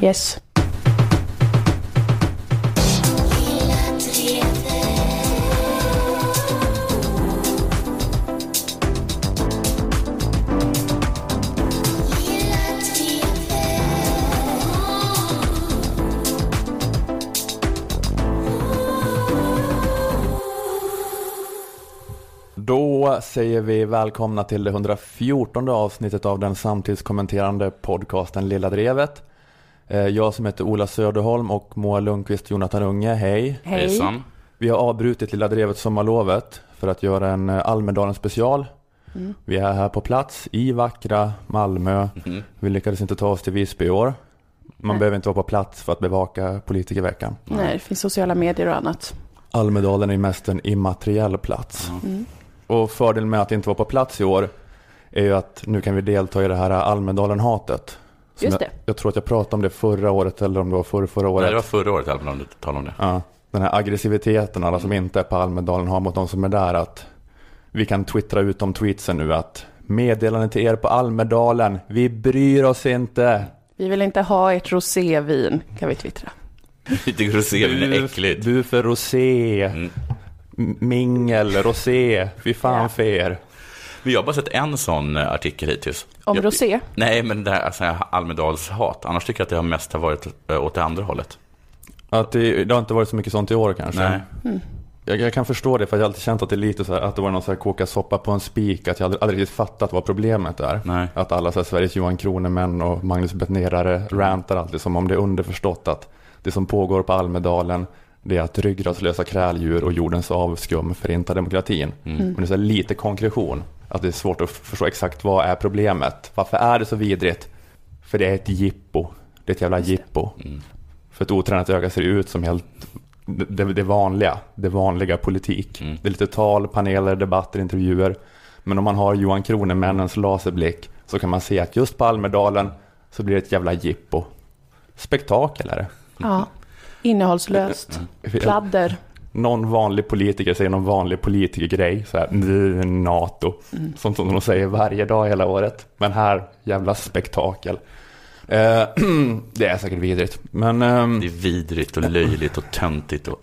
Yes. Då säger vi välkomna till det 114 avsnittet av den samtidskommenterande podcasten Lilla Drevet. Eh, Jag som heter Ola Söderholm och Moa Lundqvist Jonathan Unge, hej. Hej. Hejsan. Vi har avbrutit Lilla Drevet sommarlovet för att göra en eh, Almedalen special. Mm. Vi är här på plats i vackra Malmö. Mhm. Vi lyckades inte ta oss till Visby i år. Man Nej. behöver inte vara på plats för att bevaka politikerveckan. Nej, det finns sociala medier och annat. Almedalen är mest en immateriell plats. Mm. Och fördelen med att inte vara på plats i år är ju att nu kan vi delta i det här Almedalen-hatet. Just jag, det. jag tror att jag pratade om det förra året eller om det var förra, förra året. Nej, det var förra året Almedalen du talade om det. Ja, den här aggressiviteten alla som inte är på Almedalen har mot de som är där. Att vi kan twittra ut de tweetsen nu att meddelande till er på Almedalen, vi bryr oss inte. Vi vill inte ha ert rosévin, kan vi twittra. Lite rosévin är äckligt. Bu för rosé, Mm. Mingel, rosé, fy fan Ja. för er. Men jag har bara sett en sån eh, artikel hittills. Om jag, rosé? Nej, men det här alltså, Almedalshat. Annars tycker jag att det har mest har varit eh, åt det andra hållet. Att det, det har inte varit så mycket sånt i år kanske. Nej. Mm. Jag, jag kan förstå det för jag har alltid känt att det är lite så här, att det var någon så här koka soppa på en spik. Att jag aldrig, aldrig riktigt fattat vad problemet är. Nej. Att alla så här, Sveriges Johan Kronemän och Magnus Bettnerare rantar alltid som om det är underförstått att det som pågår på Almedalen det är att ryggradslösa kräldjur och jordens avskum förintar demokratin. Mm. Men det är så lite konkretion. Att det är svårt att förstå exakt vad är problemet. Varför är det så vidrigt? För det är ett jippo. Det är ett jävla jippo. Mm. För ett otränat öga ser det ut som helt det, det vanliga, det vanliga politik. Mm. Det är lite tal, paneler, debatter, intervjuer. Men om man har Johan Kronemännens laserblick så kan man se att just på Almedalen så blir det ett jävla jippo. Spektakel är det. Ja. Innehållslöst. Pladder. Någon vanlig politiker säger någon vanlig politikergrej, så här, "Nu, NATO, sånt som de säger varje dag hela året. Men här, jävla spektakel. Eh, det är säkert vidrigt, men ehm, Det är vidrigt och löjligt och töntigt och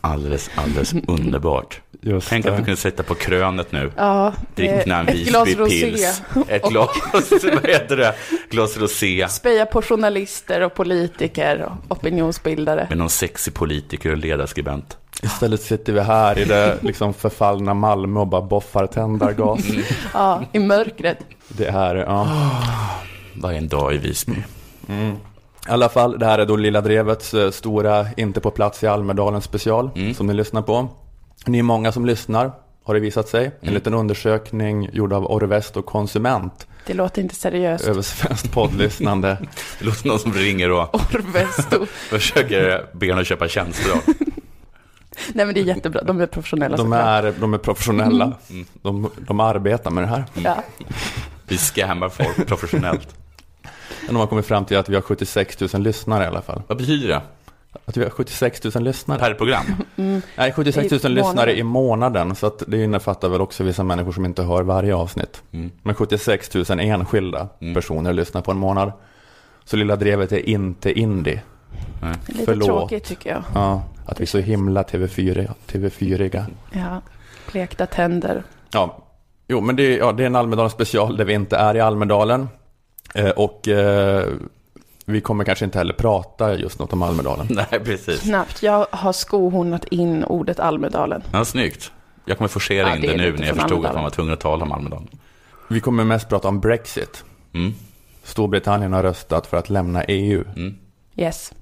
alldeles, alldeles underbart. Just Tänk att det. vi kunde sätta på krönet nu. Ja, Drick eh, en ett glas rosé. Visby-pils. Ett glas, vad heter det? Glas rosé. Speja på journalister och politiker och opinionsbildare. Med någon sexig politiker och ledarskribent. Istället sitter vi här i det liksom förfallna Malmö och bara boffar tändargas. Ja, i mörkret. Det är, ja. Varje dag i Visby. I alla fall, det här är då Lilla Drevets eh, stora Inte på plats i Almedalen special Mm. som ni lyssnar på. Ni är många som lyssnar, har det visat sig. En Mm. liten undersökning gjord av Orvest och Konsument Det låter inte seriöst. över svenskt poddlyssnande. Det låter som någon som ringer och Orvesto. försöker be en att köpa tjänster av. Nej men det är jättebra, de är professionella De är, de är professionella. Mm. De, de arbetar med det här. Ja. Vi scammar folk professionellt. Men de har kommit fram till att vi har 76 000 lyssnare i alla fall. Vad betyder det? Att vi har 76 000 lyssnare. Per program? Nej, 76 000 I lyssnare i månaden. Så att det innefattar väl också vissa människor som inte hör varje avsnitt. Mm. Men 76 000 enskilda Mm. personer lyssnar på en månad. Så Lilla Drevet är inte indie. Lite Förlåt. tråkigt tycker jag. Ja, att vi är så himla TV4, TV4. Ja. Blekta tänder. Ja, jo, men det, är- ja, det är en Almedalen special där vi inte är i Almedalen. Eh, och eh, vi kommer kanske inte heller prata just något om Almedalen. Nej, precis. Knappt. Jag har skohornat in ordet Almedalen. Ja, snyggt. Jag kommer forcera Ja, in det det, nu när jag förstod att Almedalen. man var tvungen att tala om Almedalen. Vi kommer mest prata om Brexit. Mm. Storbritannien har röstat för att lämna EU. Mm. Yes.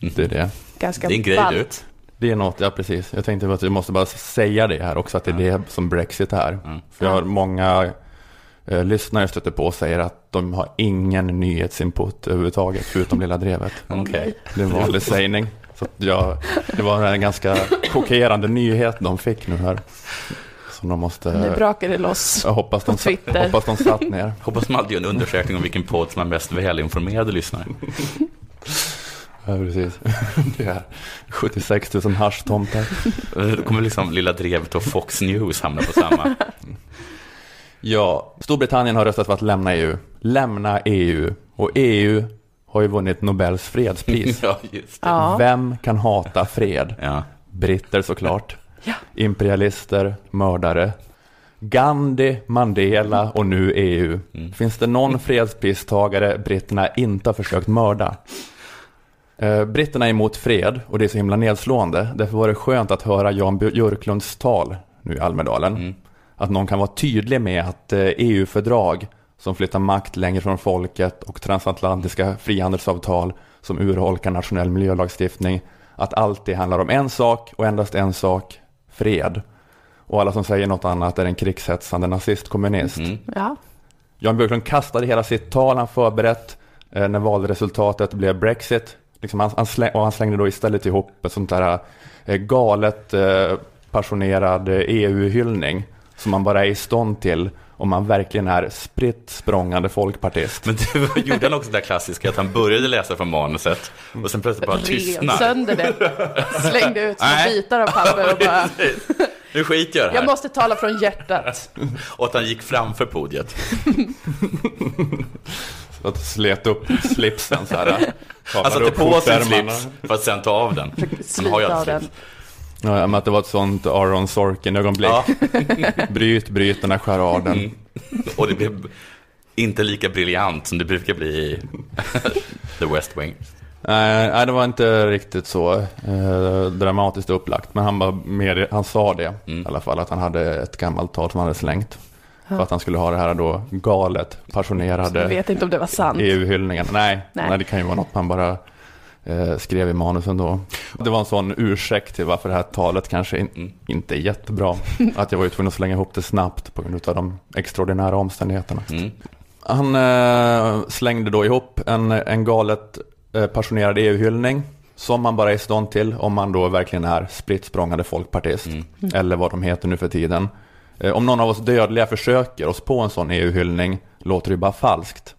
Det är det. Ganska Det är en grej, ballt. Det är något, ja precis. Jag tänkte att jag måste bara säga det här också, att det är det som Brexit är. Mm. För jag har många lyssnare jag stöter på säger att de har ingen nyhetsinput överhuvudtaget, förutom Lilla Drevet. Okej. Det är en vanlig sägning. Så att jag, det var en ganska chockerande nyhet de fick nu här. Som de måste... Nu brakar det loss. jag hoppas de, på Twitter. hoppas de satt ner. Hoppas man aldrig gör en undersökning om vilken podd som är mest välinformerade lyssnare. Ja, precis. Det är 76 000 haschtomtar. Då kommer liksom Lilla Drevet och Fox News hamna på samma. Ja, Storbritannien har röstat för att lämna EU. Lämna EU. Och EU har ju vunnit Nobels fredspris. Ja, just det. Ja. Vem kan hata fred? Ja. Britter såklart. Ja. Imperialister, mördare. Gandhi, Mandela och nu EU. Finns det någon fredspristagare britterna inte har försökt mörda? Eh, britterna är emot fred och det är så himla nedslående. Därför var det skönt att höra Jan Björklunds tal nu i Almedalen. Att någon kan vara tydlig med att eh, EU-fördrag som flyttar makt längre från folket och transatlantiska frihandelsavtal som urholkar nationell miljölagstiftning. Att allt det handlar om en sak och endast en sak, fred. Och alla som säger något annat är en krigshetsande nazist-kommunist. Mm. Ja. Jan Björklund kastade hela sitt tal han förberett eh, när valresultatet blev Brexit. Liksom han, han släng, och han slängde då istället ihop ett sånt där eh, galet eh, passionerad eh, EU-hyllning som man bara är i stånd till om man verkligen är spritt språngande folkpartist. Men du gjorde han också det där klassiska att han började läsa från manuset och sen plötsligt bara Rev tystnar. sönder det. Slängde ut små bitar av papper och bara, Nu skiter jag det jag här. måste tala från hjärtat. Och att han gick framför podiet. Så att slet upp slipsen så här. Han satte på sin skjortärmarna. slips för att sen ta av den. Han har ju alltid den. slips. Ja, men att det var ett sånt Aaron Sorkin-ögonblick. Ja, Bryt, bryt den här charaden. Mm. och det blev inte lika briljant som det brukar bli i The West Wing. Nej, nej, det var inte riktigt så eh, dramatiskt upplagt. Men han, var mer, han sa det Mm. i alla fall, att han hade ett gammalt tal som han hade slängt. För att han skulle ha det här då galet, Jag passionerade vet inte om det var sant. EU-hyllningen. Nej, nej. Nej. det kan ju vara något man bara skrev i manusen då. Det var en sån ursäkt till varför det här talet kanske in, Mm. inte är jättebra. Att jag var ju tvungen att slänga ihop det snabbt på grund av de extraordinära omständigheterna. Mm. Han eh, slängde då ihop en, en galet eh, passionerad EU-hyllning som man bara är stånd till om man då verkligen är spritt språngande folkpartist. Mm. Eller vad de heter nu för tiden. Eh, om någon av oss dödliga försöker oss på en sån EU-hyllning låter det bara falskt.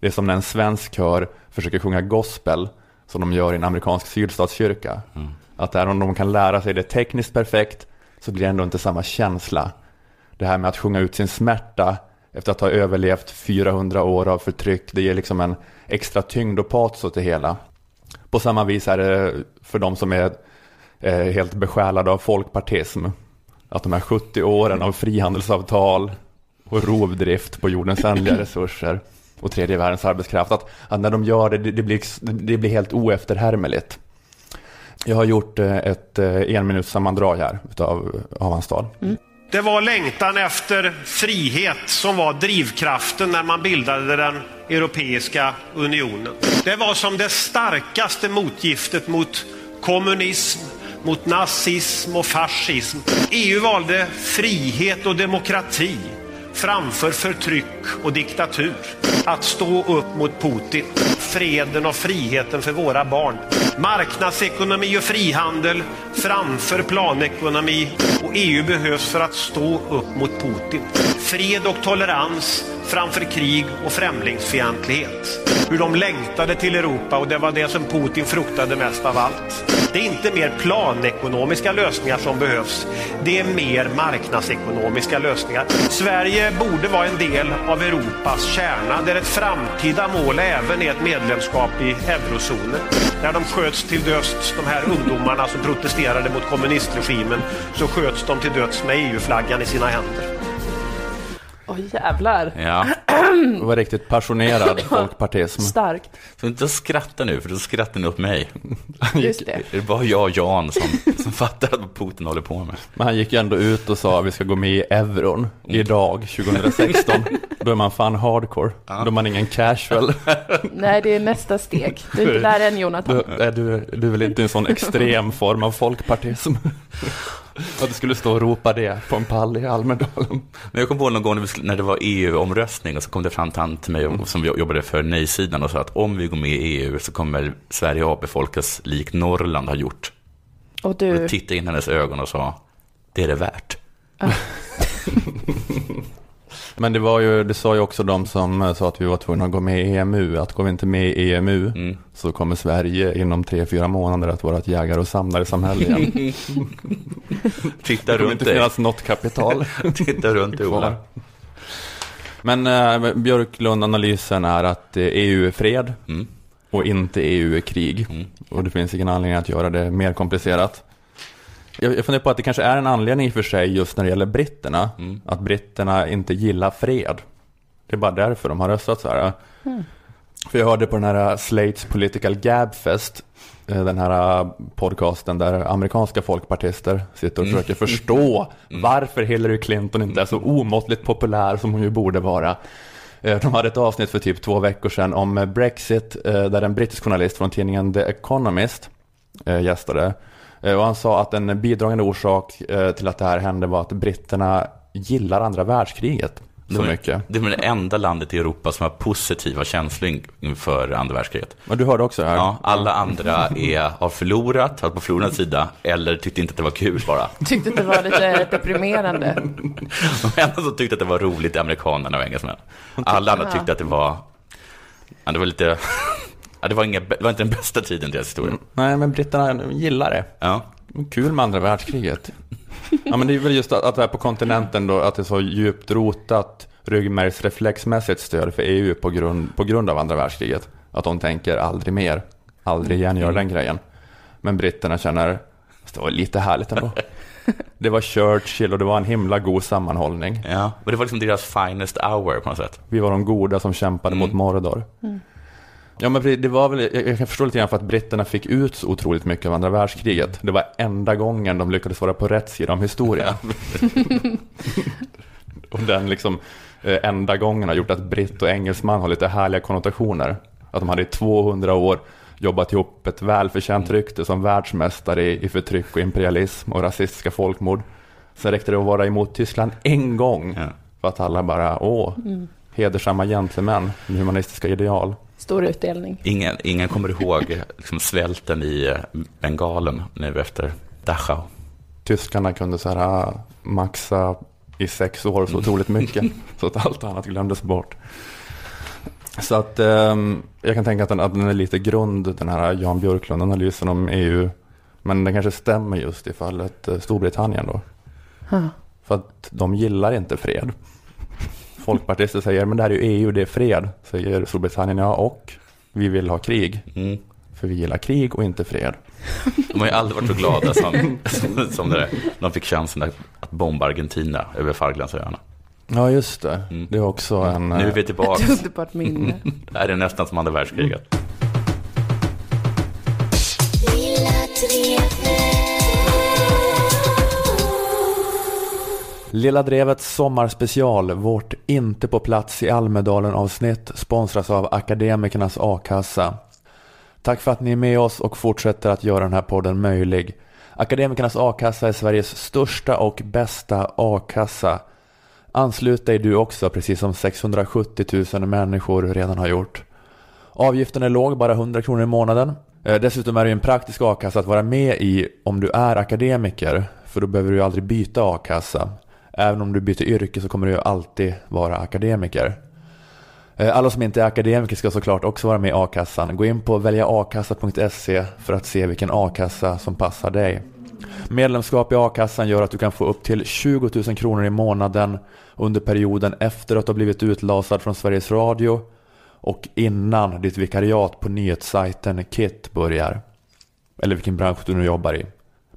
Det är som när en svensk kör försöker sjunga gospel som de gör i en amerikansk sydstatskyrka. Mm. Att även om de kan lära sig det tekniskt perfekt så blir det ändå inte samma känsla. Det här med att sjunga ut sin smärta efter att ha överlevt 400 år av förtryck, det ger liksom en extra tyngd och patos åt det hela. På samma vis är det för de som är eh, helt besjälade av folkpartism. Att de här 70 åren av frihandelsavtal och rovdrift på jordens ändliga resurser och tredje världens arbetskraft, att, att när de gör det, det, det, blir, det blir helt oefterhärmligt. Jag har gjort eh, ett eh, enminutssammandrag här utav, av hans tal. Det var längtan efter frihet som var drivkraften när man bildade den Europeiska unionen. Det var som det starkaste motgiftet mot kommunism, mot nazism och fascism. EU valde frihet och demokrati framför förtryck och diktatur. Att stå upp mot Putin. Freden och friheten för våra barn. Marknadsekonomi och frihandel framför planekonomi. Och EU behövs för att stå upp mot Putin. Fred och tolerans framför krig och främlingsfientlighet. Hur de längtade till Europa och det var det som Putin fruktade mest av allt. Det är inte mer planekonomiska lösningar som behövs. Det är mer marknadsekonomiska lösningar. Sverige borde vara en del av Europas kärna där ett framtida mål även är ett medlemskap i eurozonen. När de sköts till döds, de här ungdomarna som protesterade mot kommunistregimen, så sköts de till döds med EU-flaggan i sina händer. Åh jävlar. Ja, Det var riktigt passionerad folkpartism. Starkt. så inte skratta nu, för då skrattar ni åt mig. Just det. Det är bara jag och Jan som, som fattar vad Putin håller på med. Men han gick ju ändå ut och sa att vi ska gå med i euron idag, 2016. Då är man fan hardcore. Då är man ingen casual. Nej, det är nästa steg. Du är inte där än Jonathan. Du, är du, du är väl inte en sån extrem form av folkpartism? Att du skulle stå och ropa det på en pall i Almedalen. Men jag kom på någon gång när det var EU-omröstning och så kom det fram han till mig och- som jobbade för nej-sidan och sa att om vi går med i EU så kommer Sverige avbefolkas likt Norrland har gjort. Och Och du, tittade in i hennes ögon och sa, det är det värt. Men det var ju, det sa ju också de som eh, sa att vi var tvungna att gå med i EMU. Att går vi inte med i EMU Mm. så kommer Sverige inom tre, fyra månader att vara ett jägare och samlare-samhälle igen. Titta Det kommer runt inte dig. finnas något kapital. Titta runt dig, Ola. Men eh, Björklund-analysen är att eh, EU är fred Mm. och inte EU är krig. Mm. Och det finns ingen anledning att göra det mer komplicerat. Jag, jag funderar på att det kanske är en anledning i och för sig just när det gäller britterna. Mm. Att britterna inte gillar fred. Det är bara därför de har röstat så här. För jag hörde på den här Slates Political Gabfest, eh, den här eh, podcasten där amerikanska folkpartister sitter och Mm. försöker förstå varför Hillary Clinton inte är så omåttligt populär som hon ju borde vara. De hade ett avsnitt för typ två veckor sedan om Brexit, där en brittisk journalist från tidningen The Economist gästade. Eh, Och han sa att en bidragande orsak eh, till att det här hände var att britterna gillar andra världskriget så De mycket. Det är det enda landet i Europa som har positiva känslor inför andra världskriget. Men du hörde också här? Ja, alla andra är, har förlorat, har på förlorad sida, eller tyckte inte att det var kul bara. Tyckte att det var lite deprimerande. De enda som tyckte att det var roligt är amerikanerna och engelsmän. Alla andra tyckte att det var, ja, det var lite, ja, det, var inga, det var inte den bästa tiden i deras historia. Nej, men britterna gillar det. Ja, Kul med andra världskriget. Ja, men det är väl just att, att det är på kontinenten då, att det är så djupt rotat ryggmärgsreflexmässigt stöd för EU på grund, på grund av andra världskriget. Att de tänker aldrig mer, aldrig igen göra den grejen. Men britterna känner, det var lite härligt ändå. Det var Churchill och det var en himla god sammanhållning. ja. Och det var liksom deras finest hour på något sätt. Vi var de goda som kämpade mot Mordor. Ja men det var väl, jag kan förstå lite grann för att britterna fick ut så otroligt mycket av andra världskriget. Det var enda gången de lyckades vara på rätt sida om historien. och den liksom eh, enda gången har gjort att britt och engelsman har lite härliga konnotationer. Att de hade i 200 år jobbat ihop ett välförtjänt rykte som världsmästare i, förtryck och imperialism och rasistiska folkmord. Sen räckte det att vara emot Tyskland en gång för att alla bara, åh, hedersamma gentlemän med humanistiska ideal. Stor utdelning. Ingen, ingen kommer ihåg liksom, svälten i eh, Bengalen nu efter Dachau. Tyskarna kunde så här ah, maxa i sex år så otroligt mycket. så att allt annat glömdes bort. Så att ehm, jag kan tänka att den, att den är lite grund, den här Jan Björklund-analysen om EU. Men den kanske stämmer just i fallet eh, Storbritannien då. Ja. För att de gillar inte fred. Folkpartister säger, men det här är ju EU, det är fred. Säger Storbritannien, ja och vi vill ha krig. Mm. För vi gillar krig och inte fred. De har ju aldrig varit så glada som, som, som det där. De fick chansen att, att bomba Argentina över Falklandsöarna. Ja, just det. Mm. Det är också en... Nu är eh, vi tillbaka. Ett underbart minne. Det här är nästan som andra världskriget. Lilla Drevets sommarspecial, vårt Inte på plats i Almedalen avsnitt sponsras av Akademikernas A-kassa. Tack för att ni är med oss och fortsätter att göra den här podden möjlig. Akademikernas A-kassa är Sveriges största och bästa A-kassa. Anslut dig du också, precis som 670 000 människor redan har gjort. Avgiften är låg, bara 100 kronor i månaden. Eh, dessutom är det en praktisk a-kassa att vara med i om du är akademiker. För då behöver du aldrig byta a-kassa. Även om du byter yrke så kommer du ju alltid vara akademiker. Eh, alla som inte är akademiker ska såklart också vara med i a-kassan. Gå in på väljaakassa.se för att se vilken a-kassa som passar dig. Medlemskap i a-kassan gör att du kan få upp till 20 000 kronor i månaden under perioden efter att du har blivit utlasad från Sveriges Radio och innan ditt vikariat på nyhetssajten KIT börjar. Eller vilken bransch du nu jobbar i.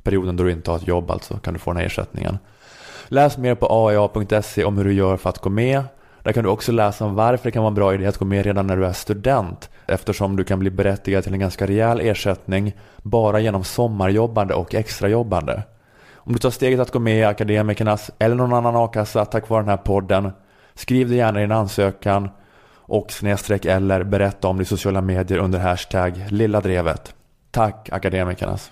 Perioden då du inte har ett jobb alltså kan du få den här ersättningen. Läs mer på aia.se om hur du gör för att gå med. Där kan du också läsa om varför det kan vara en bra idé att gå med redan när du är student. Eftersom du kan bli berättigad till en ganska rejäl ersättning bara genom sommarjobbande och extrajobbande. Om du tar steget att gå med i Akademikernas eller någon annan a-kassa tack vare den här podden. Skriv det gärna i din ansökan och snedstreck eller berätta om det i sociala medier under hashtag lilla drevet. Tack Akademikernas.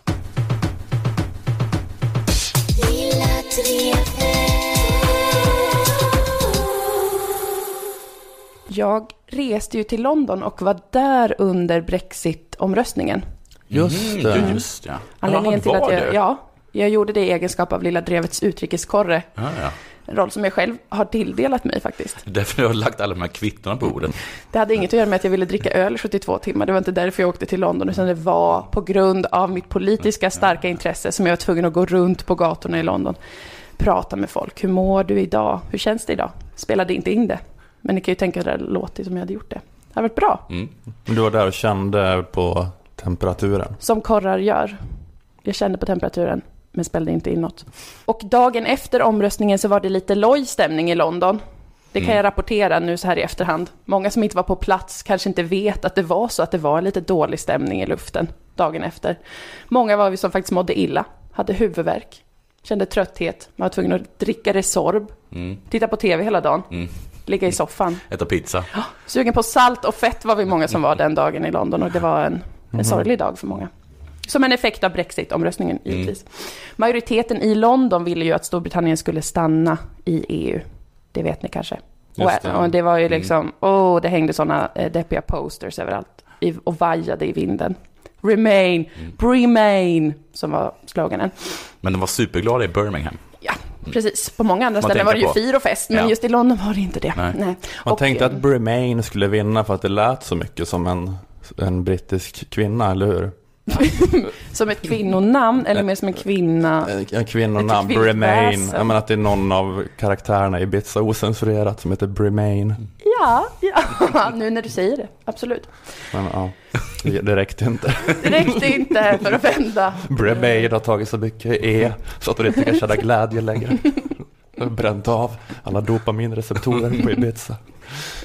Jag reste ju till London och var där under Brexit-omröstningen. Just det. Mm, just ja. Anledningen till att var jag, ja, jag gjorde det i egenskap av Lilla Drevets utrikeskorre. Ja, ja. En roll som jag själv har tilldelat mig faktiskt. Därför jag har lagt alla de här kvittona på bordet. Det hade inget att göra med att jag ville dricka öl i 72 timmar. Det var inte därför jag åkte till London, utan det var på grund av mitt politiska starka intresse som jag var tvungen att gå runt på gatorna i London. Prata med folk. Hur mår du idag? Hur känns det idag? Spelade inte in det. Men ni kan ju tänka er det låtit som jag hade gjort det. Det hade varit bra. Mm. Du var där och kände på temperaturen. Som korrar gör. Jag kände på temperaturen, men spelade inte in något. Och dagen efter omröstningen så var det lite loj stämning i London. Det kan Mm. jag rapportera nu så här i efterhand. Många som inte var på plats kanske inte vet att det var så att det var lite dålig stämning i luften dagen efter. Många var vi som faktiskt mådde illa, hade huvudvärk, kände trötthet, man var tvungen att dricka Resorb, Mm. titta på tv hela dagen, Mm. Ligga i soffan. Äta pizza. Sugen på salt och fett var vi många som var den dagen i London och det var en, en sorglig dag för många. Som en effekt av Brexit-omröstningen givetvis. Majoriteten i London ville ju att Storbritannien skulle stanna i EU. Det vet ni kanske. Just det. och det var ju liksom, åh, det hängde sådana eh, deppiga posters överallt i, och vajade i vinden. Remain, remain, som var sloganen. Men de var superglada i Birmingham. Precis. På många andra Man ställen var det ju på. fir och fest, men Ja. just i London var det inte det. Nej. Nej. Man Och, tänkte att Bremain skulle vinna för att det lät så mycket som en, en brittisk kvinna, eller hur? Som ett kvinnonamn, eller mer som en kvinna. En, en kvinnonamn, Bremain. kvinnväsen. Jag menar att det är någon av karaktärerna i Ibiza osensurerat som heter Bremain. Ja, ja, nu när du säger det, absolut. Men ja, det, räckte inte. Det räckte inte för att vända. Bremain har tagit så mycket E så att hon inte kan känna glädje längre. Bränt av alla dopaminreceptorer på Ibiza.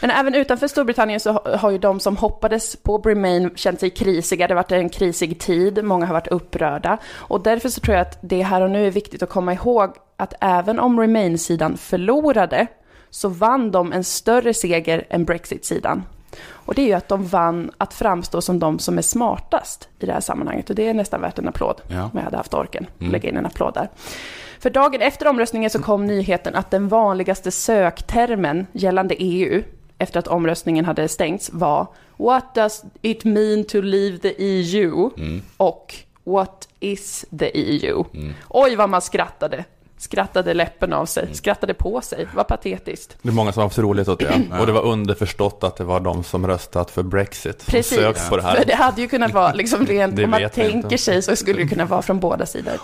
Men även utanför Storbritannien så har- ju de som hoppades på Remain känt sig krisiga. Det har varit en krisig tid, många har varit upprörda. Och därför så tror jag att det här och nu är viktigt att komma ihåg att även om Remain-sidan förlorade så vann de en större seger än Brexit-sidan. Och det är ju att de vann att framstå som de som är smartast i det här sammanhanget. Och det är nästan värt en applåd, Ja. om jag hade haft orken att Mm. lägga in en applåd där. För dagen efter omröstningen så kom nyheten att den vanligaste söktermen gällande EU efter att omröstningen hade stängts var What does it mean to leave the EU? Mm. och What is the EU? Oj vad man skrattade. Skrattade läppen av sig, skrattade på sig, vad patetiskt. Det är många som har haft roligt åt det. Och det var underförstått att det var de som röstat för Brexit som Precis, sökt på det för här. det hade ju kunnat vara, liksom rent, om man tänker inte. sig så skulle det kunna vara från båda sidor.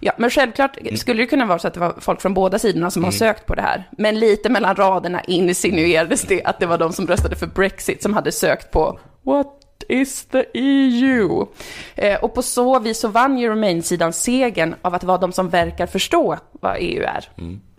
Ja, men självklart skulle det kunna vara så att det var folk från båda sidorna som har sökt på det här. Men lite mellan raderna insinuerades det att det var de som röstade för Brexit som hade sökt på What is the EU? Eh, och på så vis så vann ju Remain-sidan segern av att vara de som verkar förstå vad EU är.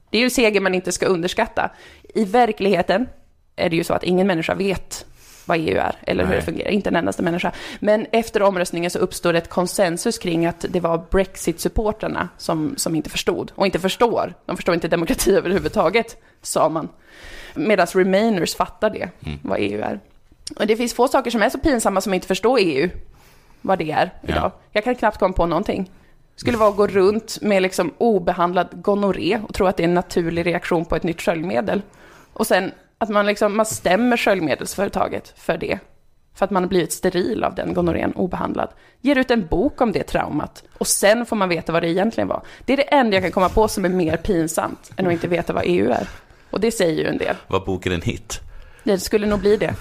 Det är ju seger man inte ska underskatta. I verkligheten är det ju så att ingen människa vet vad EU är, eller hur Nej. det fungerar. Inte en endaste människa. Men efter omröstningen så uppstod ett konsensus kring att det var Brexit-supportrarna som, som inte förstod, och inte förstår. De förstår inte demokrati överhuvudtaget, sa man. Medan Remainers fattar det, vad EU är. Och det finns få saker som är så pinsamma som inte förstå EU, vad det är Ja. idag. Jag kan knappt komma på någonting. Skulle vara att gå runt med liksom obehandlad gonorré och tro att det är en naturlig reaktion på ett nytt sköljmedel. Och sen att man, liksom, man stämmer sköljmedelsföretaget för det. För att man har blivit steril av den gonorrén obehandlad. Ger ut en bok om det traumat. Och sen får man veta vad det egentligen var. Det är det enda jag kan komma på som är mer pinsamt än att inte veta vad EU är. Och det säger ju en del. Var boken en hit? Det skulle nog bli det.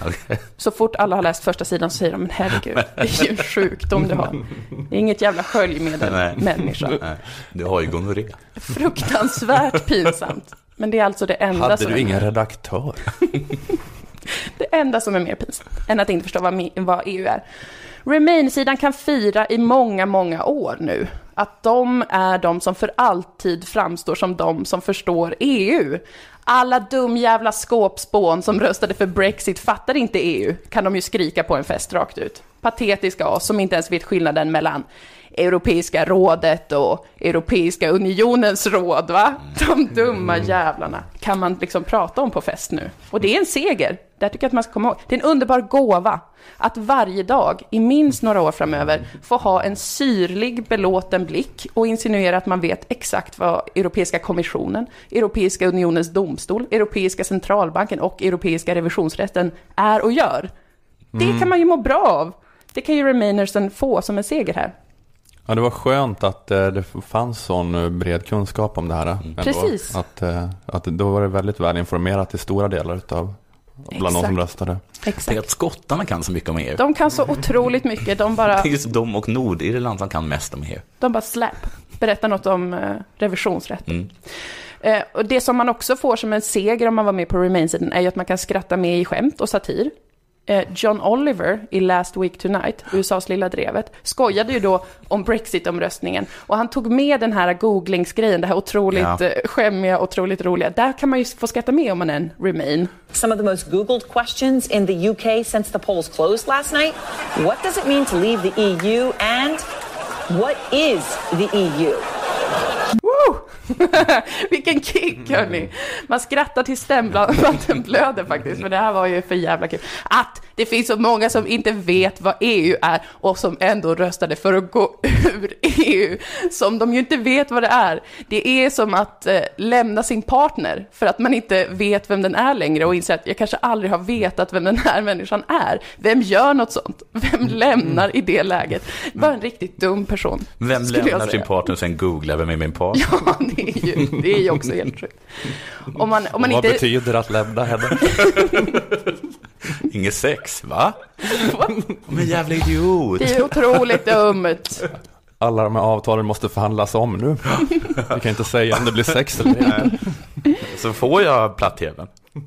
Så fort alla har läst första sidan så säger de, men herregud, det är ju en sjukdom du har. Det är inget jävla sköljmedel, Nej. människa. Nej, du har ju gonorré. Fruktansvärt pinsamt. Men det är alltså det enda Hade som du är ingen redaktör? Det enda som är mer pinsamt än att inte förstå vad, EU är. Remain-sidan kan fira i många, många år nu att de är de som för alltid framstår som de som förstår EU. Alla dumjävla skåpspån som röstade för Brexit fattar inte EU, kan de ju skrika på en fest rakt ut. Patetiska oss som inte ens vet skillnaden mellan Europeiska rådet och Europeiska unionens råd, va? De dumma jävlarna kan man liksom prata om på fest nu. Och det är en seger, det här tycker jag att man ska komma ihåg. Det är en underbar gåva att varje dag, i minst några år framöver, få ha en syrlig, belåten blick och insinuera att man vet exakt vad Europeiska kommissionen, Europeiska unionens domstol, Europeiska centralbanken och Europeiska revisionsrätten är och gör. Det kan man ju må bra av. Det kan ju Remainersen få som en seger här. Ja, det var skönt att eh, det fanns sån eh, bred kunskap om det här. ändå. Precis. Att, eh, att då var det väldigt väl informerat i stora delar utav bland de som Exakt. röstade. Tänk Exakt. att skottarna kan så mycket om EU. De kan så otroligt mycket. De bara, Det är just de och Nordirland som kan mest om EU. de bara släpp. Berättar något om eh, revisionsrätten. Mm. Eh, och det som man också får som en seger om man var med på Remain-sidan är ju att man kan skratta med i skämt och satir. Eh, John Oliver i Last Week Tonight, USAs lilla drevet, skojade ju då om Brexit-omröstningen. Och han tog med den här googlingsgrejen, det här otroligt Ja. eh, skämmiga, otroligt roliga. Där kan man ju få skratta med om man är en Remain. Some of the most Googled questions in the UK since the polls closed last night. What does it mean to leave the EU? And what is the EU? Woo! Vilken kick hörni! Man skrattar till stämbanden blöder faktiskt, men det här var ju för jävla kul. Att det finns så många som inte vet vad EU är och som ändå röstade för att gå ur EU, som de ju inte vet vad det är. Det är som att eh, lämna sin partner för att man inte vet vem den är längre och inser att jag kanske aldrig har vetat vem den här människan är. Vem gör något sånt? Vem lämnar i det läget? Bara en riktigt dum person. Vem lämnar sin partner och sen googlar vem är min partner? Ja, det är ju, det är ju också helt sjukt. Om man, om man Vad inte... betyder att lämna henne? Inget sex, va? Men jävla idiot. Det är otroligt dumt. Alla de här avtalen måste förhandlas om nu. Vi kan inte säga om det blir sex eller inte. Så får jag platt-tvn?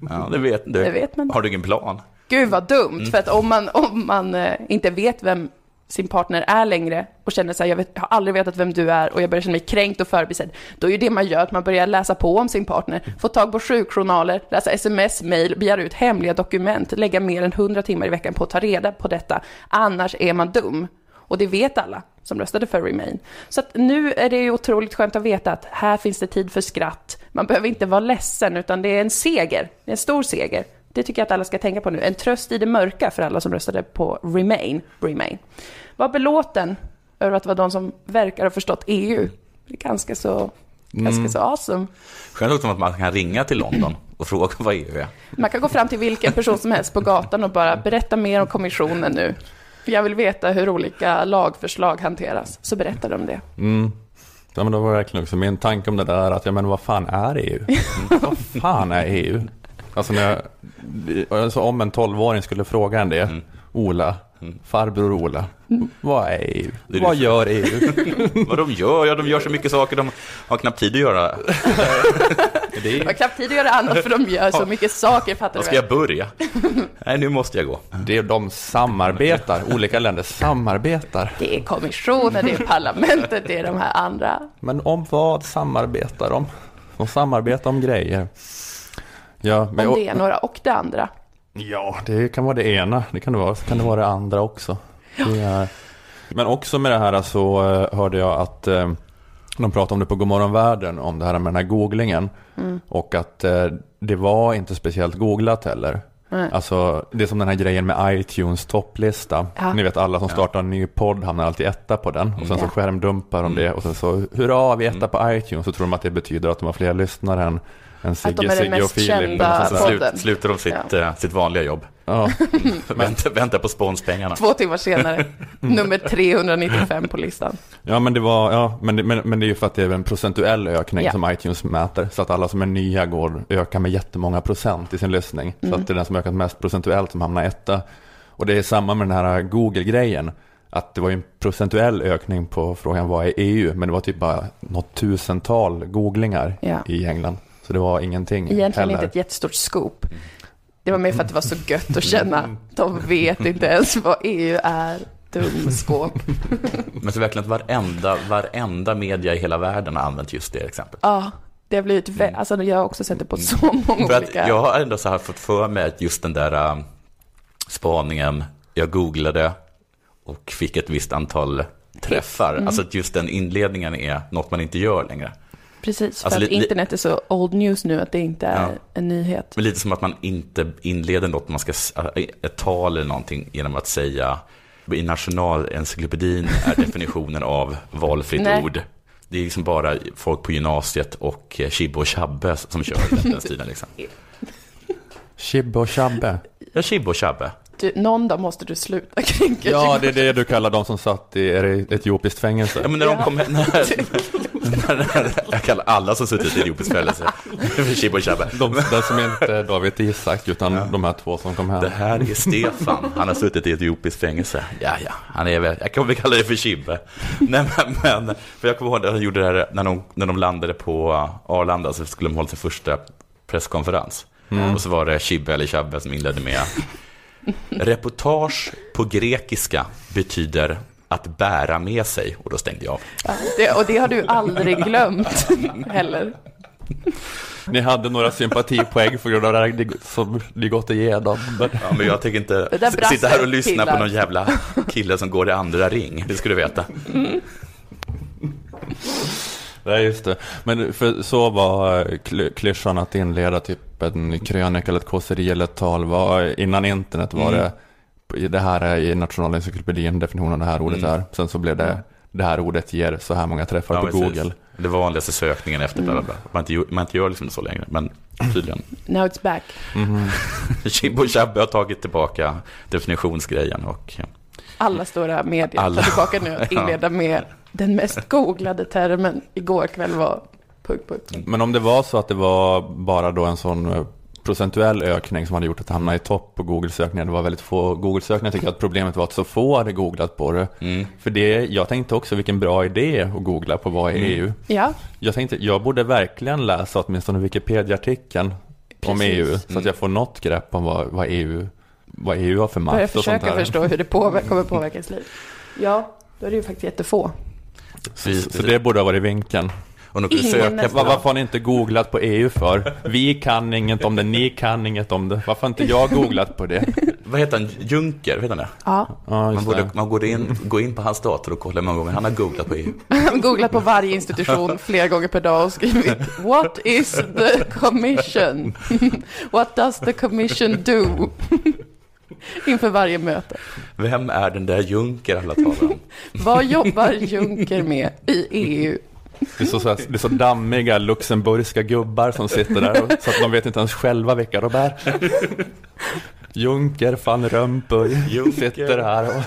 Ja, det vet du. Det vet man. Har du ingen plan? Gud vad dumt, för att om man, om man eh, inte vet vem sin partner är längre och känner sig, jag, vet, jag har aldrig vetat vem du är och jag börjar känna mig kränkt och förbisedd, då är ju det man gör att man börjar läsa på om sin partner, få tag på sjukjournaler, läsa sms, mail, begära ut hemliga dokument, lägga mer än 100 timmar i veckan på att ta reda på detta. Annars är man dum. Och det vet alla som röstade för Remain. Så att nu är det ju otroligt skönt att veta att här finns det tid för skratt. Man behöver inte vara ledsen, utan det är en seger. Det är en stor seger. Det tycker jag att alla ska tänka på nu. En tröst i det mörka för alla som röstade på Remain. Remain. Var belåten över att det var de som verkar ha förstått EU. Det är ganska så, ganska så awesome. Skönt också att man kan ringa till London och fråga vad EU är. Man kan gå fram till vilken person som helst på gatan och bara berätta mer om kommissionen nu. För jag vill veta hur olika lagförslag hanteras. Så berättar de det. Mm. Ja, men det var verkligen också min tanke om det där att, ja men vad fan är EU? vad fan är EU? Alltså när jag, alltså om en tolvåring skulle fråga en det, Ola, farbror Ola, vad är EU? Det är vad gör EU? Vad de gör? Ja, de gör så mycket saker. De har knappt tid att göra. Det Det var är, knappt tid att göra annat för de gör så mycket saker, fattar du ska jag börja? Nej, nu måste jag gå. det är de samarbetar, olika länder samarbetar. Det är kommissionen, det är parlamentet, det är de här andra. Men om vad samarbetar de? De samarbetar om grejer. Ja, men, Om det är några och det andra. Ja, det kan vara det ena. Det kan det vara. Så kan det vara det andra också. Det är... Men också med det här så eh, hörde jag att eh, de pratade om det på Godmorgon Världen, om det här med den här googlingen. Mm. Och att eh, det var inte speciellt googlat heller. Nej. Alltså, det är som den här grejen med iTunes topplista. Ja. Ni vet alla som startar en ny podd hamnar alltid etta på den. Och sen så skärmdumpar de det. Och sen så, hurra, vi etta på iTunes. Så tror de att det betyder att de har fler lyssnare än, än Att de Sigge, är den Sigge och mest Filip. kända där. podden. Slut, slutar de sitt, eh, sitt vanliga jobb. Ja. Vänta, vänta på sponspengarna. Två timmar senare, nummer 395 på listan. Ja men det var, ja men det, men, men det är ju för att det är en procentuell ökning Ja. som iTunes mäter. Så att alla som är nya går, ökar med jättemånga procent i sin lyssning. Så Mm. att det är den som ökat mest procentuellt som hamnar etta. Och det är samma med den här Google-grejen. Att det var ju en procentuell ökning på frågan vad är EU? Men det var typ bara något tusental googlingar Ja. i England. Så det var ingenting Egentligen heller. inte ett jättestort scoop. Det var mer för att det var så gött att känna. De vet inte ens vad EU är. Dumskåp. Men så verkligen att varenda, varenda media i hela världen har använt just det exemplet. Ja, det har blivit, vä- alltså jag har också sett det på så många För olika... jag har ändå så här fått för mig att just den där um, spaningen, jag googlade och fick ett visst antal träffar. Mm. Alltså att just den inledningen är något man inte gör längre. Precis, för Alltså, att internet är så old news nu att det inte är Ja. en nyhet. Men lite som att man inte inleder något, man ska, ett tal eller någonting genom att säga i nationalencyklopedin är definitionen av valfritt Nej. ord. Det är liksom bara folk på gymnasiet och eh, Chibbe och Chabbe som kör den, den stilen. Liksom. Chibbe och Chabbe. Ja, Chibbe och Chabbe. Du, någon dag måste du sluta kränka Ja, det är det du kallar de som satt i är etiopiskt fängelse. Ja, men när de kom, när, när, när, jag kallar alla som suttit i etiopiskt fängelse för Chibbo Chabbe. De, den som inte David Isak, utan de här två som kom hem. Det här är Stefan, han har suttit i etiopiskt fängelse. Ja, ja, han är väl, jag kan väl kalla det för Chibbe. Nej, men, men, för jag kommer ihåg att han gjorde det här när de, när de landade på Arlanda, så skulle de hålla sin första presskonferens. Och så var det Chibbe eller Chabbe som inledde med Reportage på grekiska betyder att bära med sig och då stängde jag av. Ja, det, och det har du aldrig glömt heller. Ni hade några sympatipoäng för grund av det här som ni gått igenom. Men... Ja, men jag tänker inte sitta här och lyssna killar. på någon jävla kille som går i andra ring. Det ska du veta. Nej, just det. Men för så var eh, kly- klyschan att inleda typ en krönika eller ett kåseri eller ett tal. Var, innan internet var Mm. det, det här är i Nationalencyklopedin, definitionen av det här ordet Mm. är. Sen så blev det, det här ordet ger så här många träffar Ja, på precis. Google. Det vanligaste sökningen efter bla bla bla. Man inte, gör- man inte gör liksom så längre, men tydligen. Now it's back. Chibbo Chabbe har tagit tillbaka definitionsgrejen och. Alla stora medier Alla. tar tillbaka nu att inleda med den mest googlade termen igår kväll var punkt, punkt. Men om det var så att det var bara då en sån eh, procentuell ökning som hade gjort att det hamnade i topp på Google-sökningar. Det var väldigt få Google-sökningar. Jag tycker att problemet var att så få hade googlat på det. Mm. För det, jag tänkte också vilken bra idé att googla på vad är Mm. EU. Ja, Jag tänkte, jag borde verkligen läsa åtminstone Wikipedia-artikeln om. EU. Så att jag får något grepp om vad, vad, EU, vad EU har för börja makt och sånt försöka där. förstå hur det påver- kommer påverka ens liv. Ja, då är det ju faktiskt jättefå. Så, så det borde ha varit vinkeln. Och de söka. Vad, varför har ni inte googlat på EU för? Vi kan inget om det, ni kan inget om det. Varför har inte jag googlat på det? Vad heter han? Juncker, vet han det? Ja, Man borde, det. man borde in, gå in på hans dator och kolla hur många gånger han har googlat på EU. googlat på varje institution flera gånger per dag och skrivit What is the commission? What does the commission do? Inför varje möte. Vem är den där Juncker alla talar om? Vad jobbar Juncker med i EU? Det är, så, så här, det är så dammiga luxemburgska gubbar som sitter där och, så att de vet inte ens själva vilka de är. Junker van Rompuy sitter här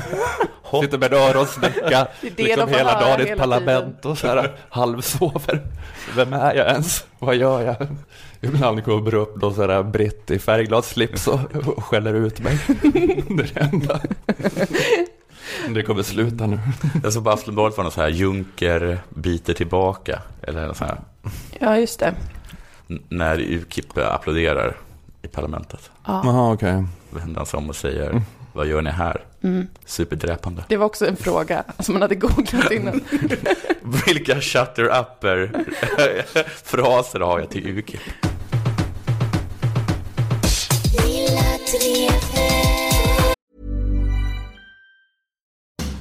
och sitter med öronsnäcka liksom hela dagen i ett parlament och så här halvsover. Vem är jag ens? Vad gör jag? Ibland kommer upp någon sån här britt i färgglad slips och, och skäller ut mig. Det är det enda. Det kommer sluta nu. Jag såg på Aftonbladet var något så här Juncker biter tillbaka. Eller något så här, Ja, just det. n- när UKIP applåderar i parlamentet. Jaha, okej. Vänder han sig om och säger, vad gör ni här? Superdräpande. Det var också en fråga som man hade googlat innan. Vilka shutter upper fraser har jag till UKIP?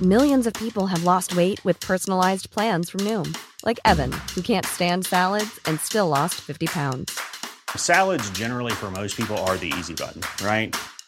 Millions of people have lost weight with personalized plans from Noom, like Evan, who can't stand salads and still lost 50 pounds. Salads, generally, for most people, are the easy button, right?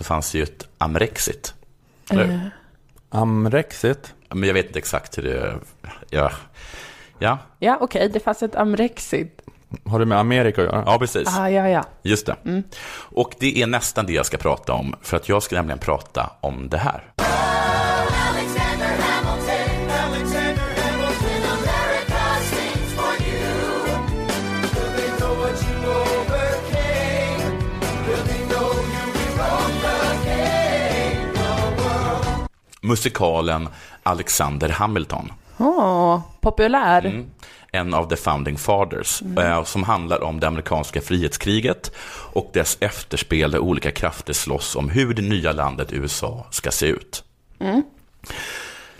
så fanns det ju ett Amrexit. Eh, Amrexit. Men jag vet inte exakt hur det... Ja, ja, Ja, okej, det fanns ett Amrexit. Har det med Amerika att göra? ja precis. Ah, ja, ja. Just det. Och det är nästan det jag ska prata om, för att jag ska nämligen prata om det här. Musikalen Alexander Hamilton. Åh, populär. en av the founding fathers, eh, som handlar om det amerikanska frihetskriget och dess efterspel där olika krafter slåss om hur det nya landet USA ska se ut.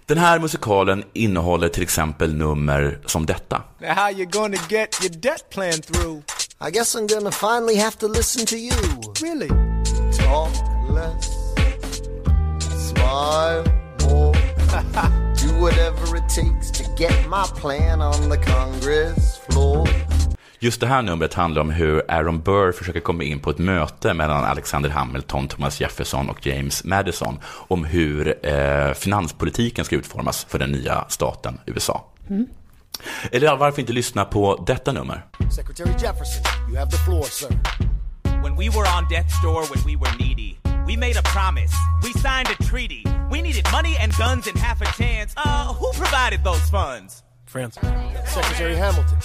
Den här musikalen innehåller till exempel nummer som detta. Now, how you gonna get your debt plan through? I guess I'm gonna finally have to listen to you. Really? Talk less, smile more. Do whatever it takes to get my plan on the Congress floor. Just det här numret handlar om hur Aaron Burr försöker komma in på ett möte mellan Alexander Hamilton, Thomas Jefferson och James Madison om hur eh, finanspolitiken ska utformas för den nya staten USA. Eller varför inte lyssna på detta nummer? Secretary Jefferson, you have the floor, sir. When we were on death's door when we were needy, we made a promise. We signed a treaty. We needed money and guns and half a chance. Uh, who provided those funds? France. Secretary Hamilton,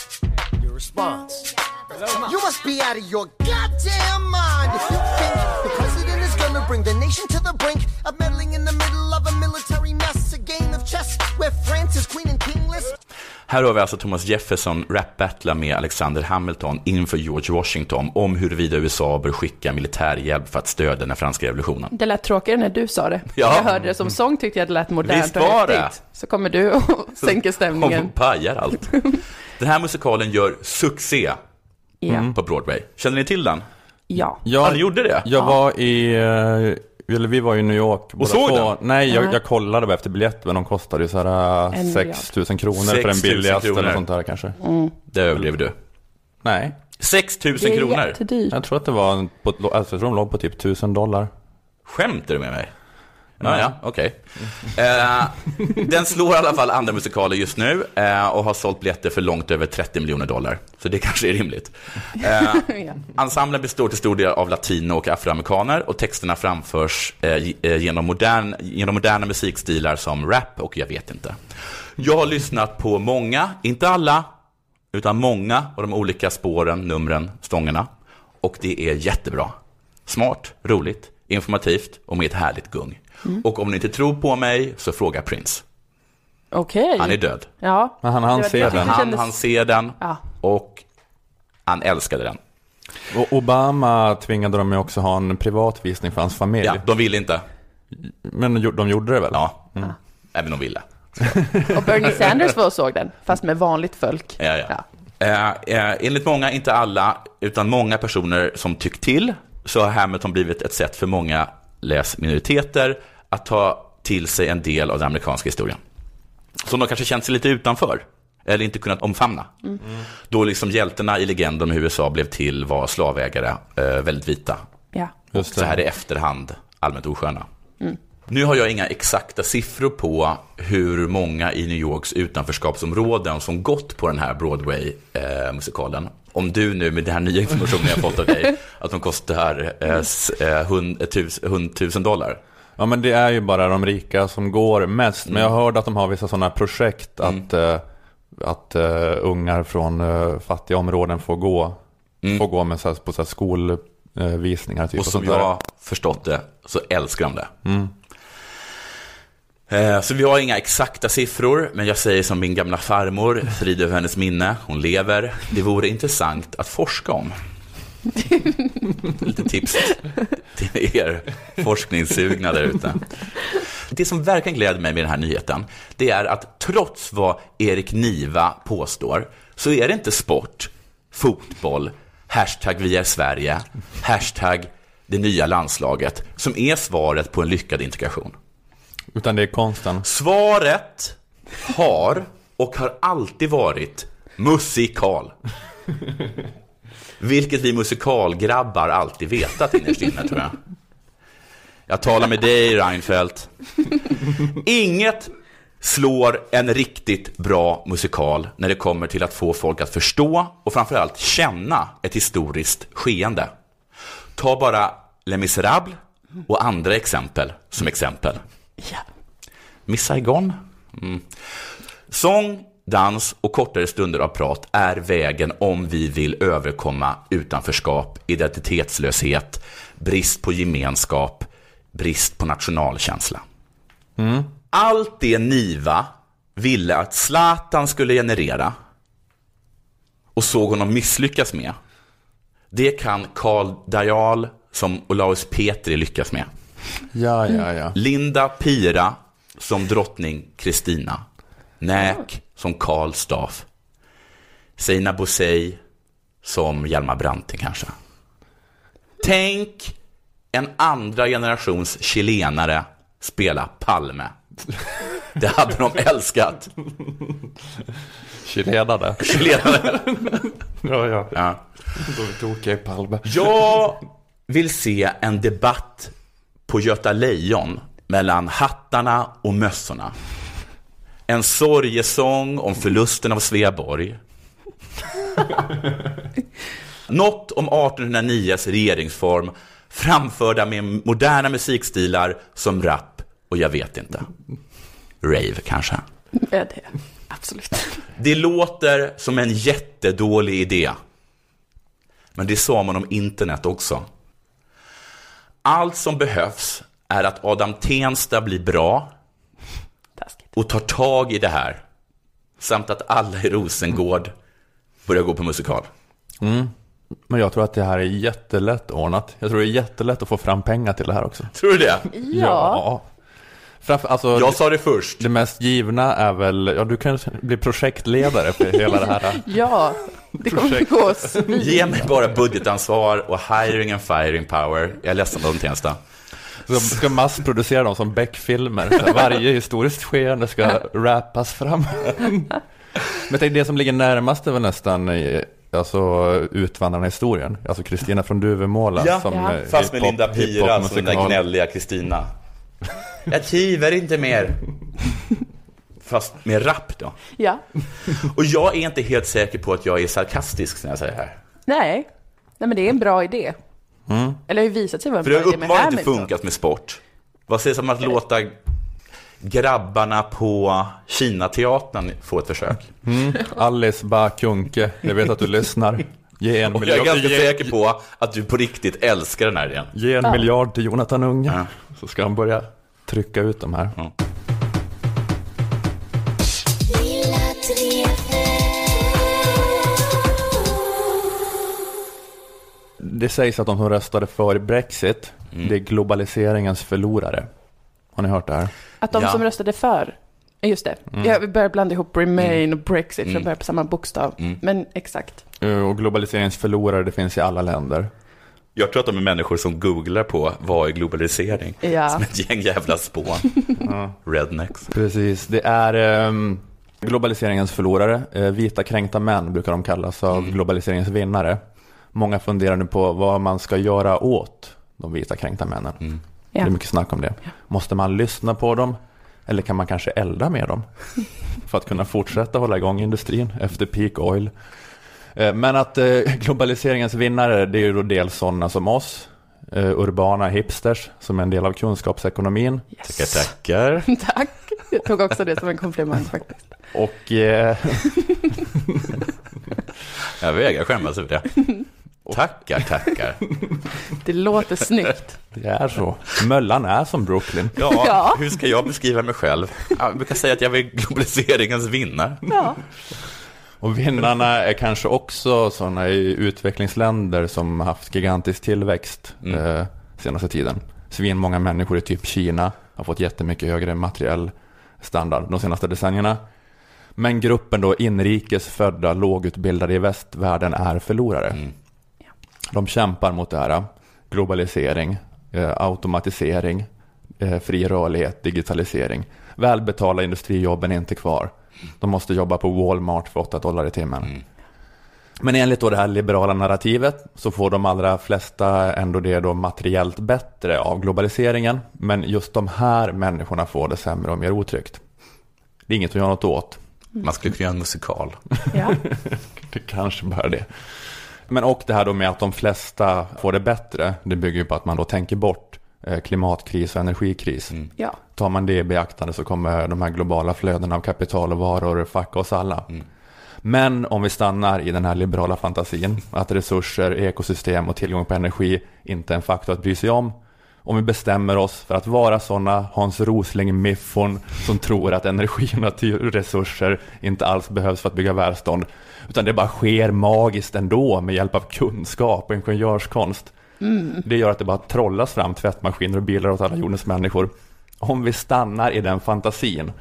your response. You must be out of your goddamn mind if you think the president is gonna bring the nation to the brink of meddling in the middle of a military mess, a game of chess where France is queen and kingless. Här har vi alltså Thomas Jefferson rap-battla med Alexander Hamilton inför George Washington om huruvida USA bör skicka militärhjälp för att stödja den franska revolutionen. Det lät tråkigare när du sa det. Ja. Jag hörde det som sång tyckte jag det lät modernt Visst och var det? häftigt. Så kommer du och sänker stämningen. Hon pajar allt. Den här musikalen gör succé Ja. på Broadway. Känner ni till den? Ja. Ja, ni gjorde det? Jag var i, eh, eller vi var i New York båda såg två. den? Nej, jag, Ja. jag kollade bara efter biljett, men de kostade ju såhär En 6 000 kronor för 6 000 den billigaste kronor. eller sånt där kanske. Det överdriver du. Nej, 6 000 Det är kronor? jättedyrt. jag tror att det var, på, alltså, jag tror de låg på typ 1000 dollar. Skämtar du med mig? Ja, ja, okej. Eh, den slår i alla fall andra musikaler just nu eh, och har sålt biljetter för långt över 30 miljoner dollar. Så det kanske är rimligt. Eh, ensemblen består till stor del av latino och afroamerikaner och texterna framförs eh, eh, genom, modern, genom moderna musikstilar som rap och jag vet inte. Jag har lyssnat på många, inte alla, utan många av de olika spåren, numren, stångerna. Och det är jättebra. Smart, roligt, informativt och med ett härligt gung. Och om ni inte tror på mig så fråga Prince. Okej. Han är död. Ja. Men han hann Det var- se jag tyckte den. Han, han ser den Ja. och han älskade den. Och Obama tvingade de ju också ha en privatvisning för hans familj. Ja, de ville inte. Men de de gjorde det väl? Ja, även de ville. Och Bernie Sanders var och såg den, fast med vanligt folk. Ja, ja. Eh, eh, enligt många, inte alla, utan många personer som tyckt till, så har Hamilton blivit ett sätt för många läsminoriteter att ta till sig en del av den amerikanska historien. Som de kanske känt sig lite utanför, eller inte kunnat omfamna. Då liksom hjältarna i legenden om hur USA blev till var slavägare, eh, väldigt vita. Ja. Och så här i efterhand allmänt osköna. Nu har jag inga exakta siffror på hur många i New Yorks utanförskapsområden som gått på den här Broadway-musikalen. Om du nu med den här nya informationen jag fått av dig, att de kostar eh, s- eh, hund- eh, tus- hund- tusen dollar. Ja men det är ju bara de rika som går mest. Men jag Mm. hörde att de har vissa sådana projekt att, eh, att eh, ungar från uh, fattiga områden får gå, får gå med, så här, på så här, skolvisningar. typ, Mm. Och som jag har förstått det så älskar de det. Eh, Så vi har inga exakta siffror, men jag säger som min gamla farmor, frid över hennes minne, hon lever. Det vore intressant att forska om. Lite tips till er forskningssugna där ute. Det som verkligen gläder mig med den här nyheten, det är att trots vad Erik Niva påstår, så är det inte sport, fotboll, hashtag vi är Sverige, hashtag det nya landslaget, som är svaret på en lyckad integration. Utan det är konsten. Svaret har och har alltid varit musikal. Vilket vi musikalgrabbar alltid vetat innerst inne, tror jag. Jag talar med dig, Reinfeldt. Inget slår en riktigt bra musikal när det kommer till att få folk att förstå och framförallt känna ett historiskt skeende. Ta bara Les Misérables och andra exempel som exempel. Ja. Miss Saigon? Mm. Sång, dans och kortare stunder av prat är vägen om vi vill överkomma utanförskap, identitetslöshet, brist på gemenskap, brist på nationalkänsla. Allt det Niva ville att Zlatan skulle generera och såg honom misslyckas med, det kan Karl Dajal som Olaus Petri lyckas med. Ja, ja, ja. Linda Pira som drottning Kristina. Näk som Karl Staff. Seina Bosei som Hjalmar Branting kanske. Tänk en andra generations chilenare spela Palme. Det hade de älskat. Chilenare. Chilenare. Ja, ja. Ja. Då är tokiga i Palme. Jag vill se en debatt på Göta Lejon mellan hattarna och mössorna. En sorgesång om förlusten av Sveaborg. Något om 1809s regeringsform framförda med moderna musikstilar som rap och jag vet inte. Rave kanske. Ja, det, absolut. Det låter som en jättedålig idé. Men det sa man om internet också. Allt som behövs är att Adam Tensta blir bra. Och tar tag i det här. Samt att alla i Rosengård börjar gå på musikal. Men jag tror att det här är jättelätt ordnat. Jag tror det är jättelätt att få fram pengar till det här också. Tror du det? Ja. Framför, alltså, Jag sa det först. det mest givna är väl, ja du kan bli projektledare för hela det här. Ja, det kommer Projekt. gå svin. Ge mig bara budgetansvar och hiring and firing power. Jag är ledsen Adam Tensta. De ska massproducera dem som Beck-filmer. Varje historiskt skeende ska rappas fram. Men tänk, det som ligger närmast är väl nästan alltså, utvandrarna i historien. Alltså Kristina från Duvemåla. Ja, som, Ja. eh, Fast med Linda Pira som den där gnälliga Kristina. Jag kiver inte mer. Fast med rap då. Ja, Och jag är inte helt säker på att jag är sarkastisk när jag säger det här. nej. Nej, men det är en bra idé. Eller har ju visat sig vara en För det har uppenbarligen inte funkat med sport. Vad sägs om att låta grabbarna på Kinateatern få ett försök? Alice Bakunke, jag vet att du lyssnar. Ge en, Och jag är miljard, ganska ge, säker på att du på riktigt älskar den här idén. ge en miljard till Jonathan Unge. Ja. Så ska han börja trycka ut de här. Det sägs att de som röstade för Brexit, Mm. det är globaliseringens förlorare. Har ni hört det här? Att de Ja. som röstade för, just det. Mm. Ja, vi börjar blanda ihop Remain och Brexit, för de börjar på samma bokstav. Mm. Men exakt. Eh, Och globaliseringens förlorare, det finns i alla länder. Jag tror att de är människor som googlar på vad är globalisering. Ja. Som ett gäng jävla spån. Rednecks. Precis, det är ehm, globaliseringens förlorare. Eh, vita kränkta män brukar de kallas av Mm. globaliseringens vinnare. Många funderar nu på vad man ska göra åt de vita kränkta männen. Mm. Det Ja. är mycket snack om det. Måste man lyssna på dem? Eller kan man kanske elda med dem? För att kunna fortsätta hålla igång industrin efter peak oil. Eh, Men att eh, globaliseringens vinnare, det är ju då dels sådana som oss. eh, Urbana hipsters som är en del av kunskapsekonomin. Tackar, tackar. Tack. Jag tog också det som en komplimang faktiskt. Och eh, Jag vägrar skämmas över det. Tackar, tackar. Det låter snyggt. det är så. Möllan är som Brooklyn. Ja, Ja. hur ska jag beskriva mig själv? Jag brukar säga att jag är globaliseringens vinnare. Ja. Och vinnarna är kanske också sådana i utvecklingsländer som haft gigantisk tillväxt Mm. eh, senaste tiden. Svin många människor i typ Kina har fått jättemycket högre materiell standard de senaste decennierna. Men gruppen då inrikes födda lågutbildade i västvärlden är förlorare. Mm. De kämpar mot det här. Globalisering, eh, automatisering, eh, fri rörlighet, digitalisering. Välbetalda industrijobben är inte kvar. De måste jobba på Walmart för 8 dollar i timmen. Men enligt då det här liberala narrativet så får de allra flesta ändå det då materiellt bättre av globaliseringen. Men just de här människorna får det sämre och mer otryggt. Det är inget att göra något åt. Man skulle kunna göra en musikal. Ja. Det kanske bara det. Men och det här då med att de flesta får det bättre, det bygger ju på att man då tänker bort eh, klimatkris och energikris. ja. Tar man det i beaktande så kommer de här globala flödena av kapital och varor fucka oss alla. Men om vi stannar i den här liberala fantasin, att resurser, ekosystem och tillgång på energi inte är en faktor att bry sig om. Om vi bestämmer oss för att vara sådana Hans Rosling-miffon som tror att energi och naturresurser inte alls behövs för att bygga välstånd. Utan det bara sker magiskt ändå med hjälp av kunskap och ingenjörskonst. Det gör att det bara trollas fram tvättmaskiner och bilar åt alla jordens människor. Om vi stannar i den fantasin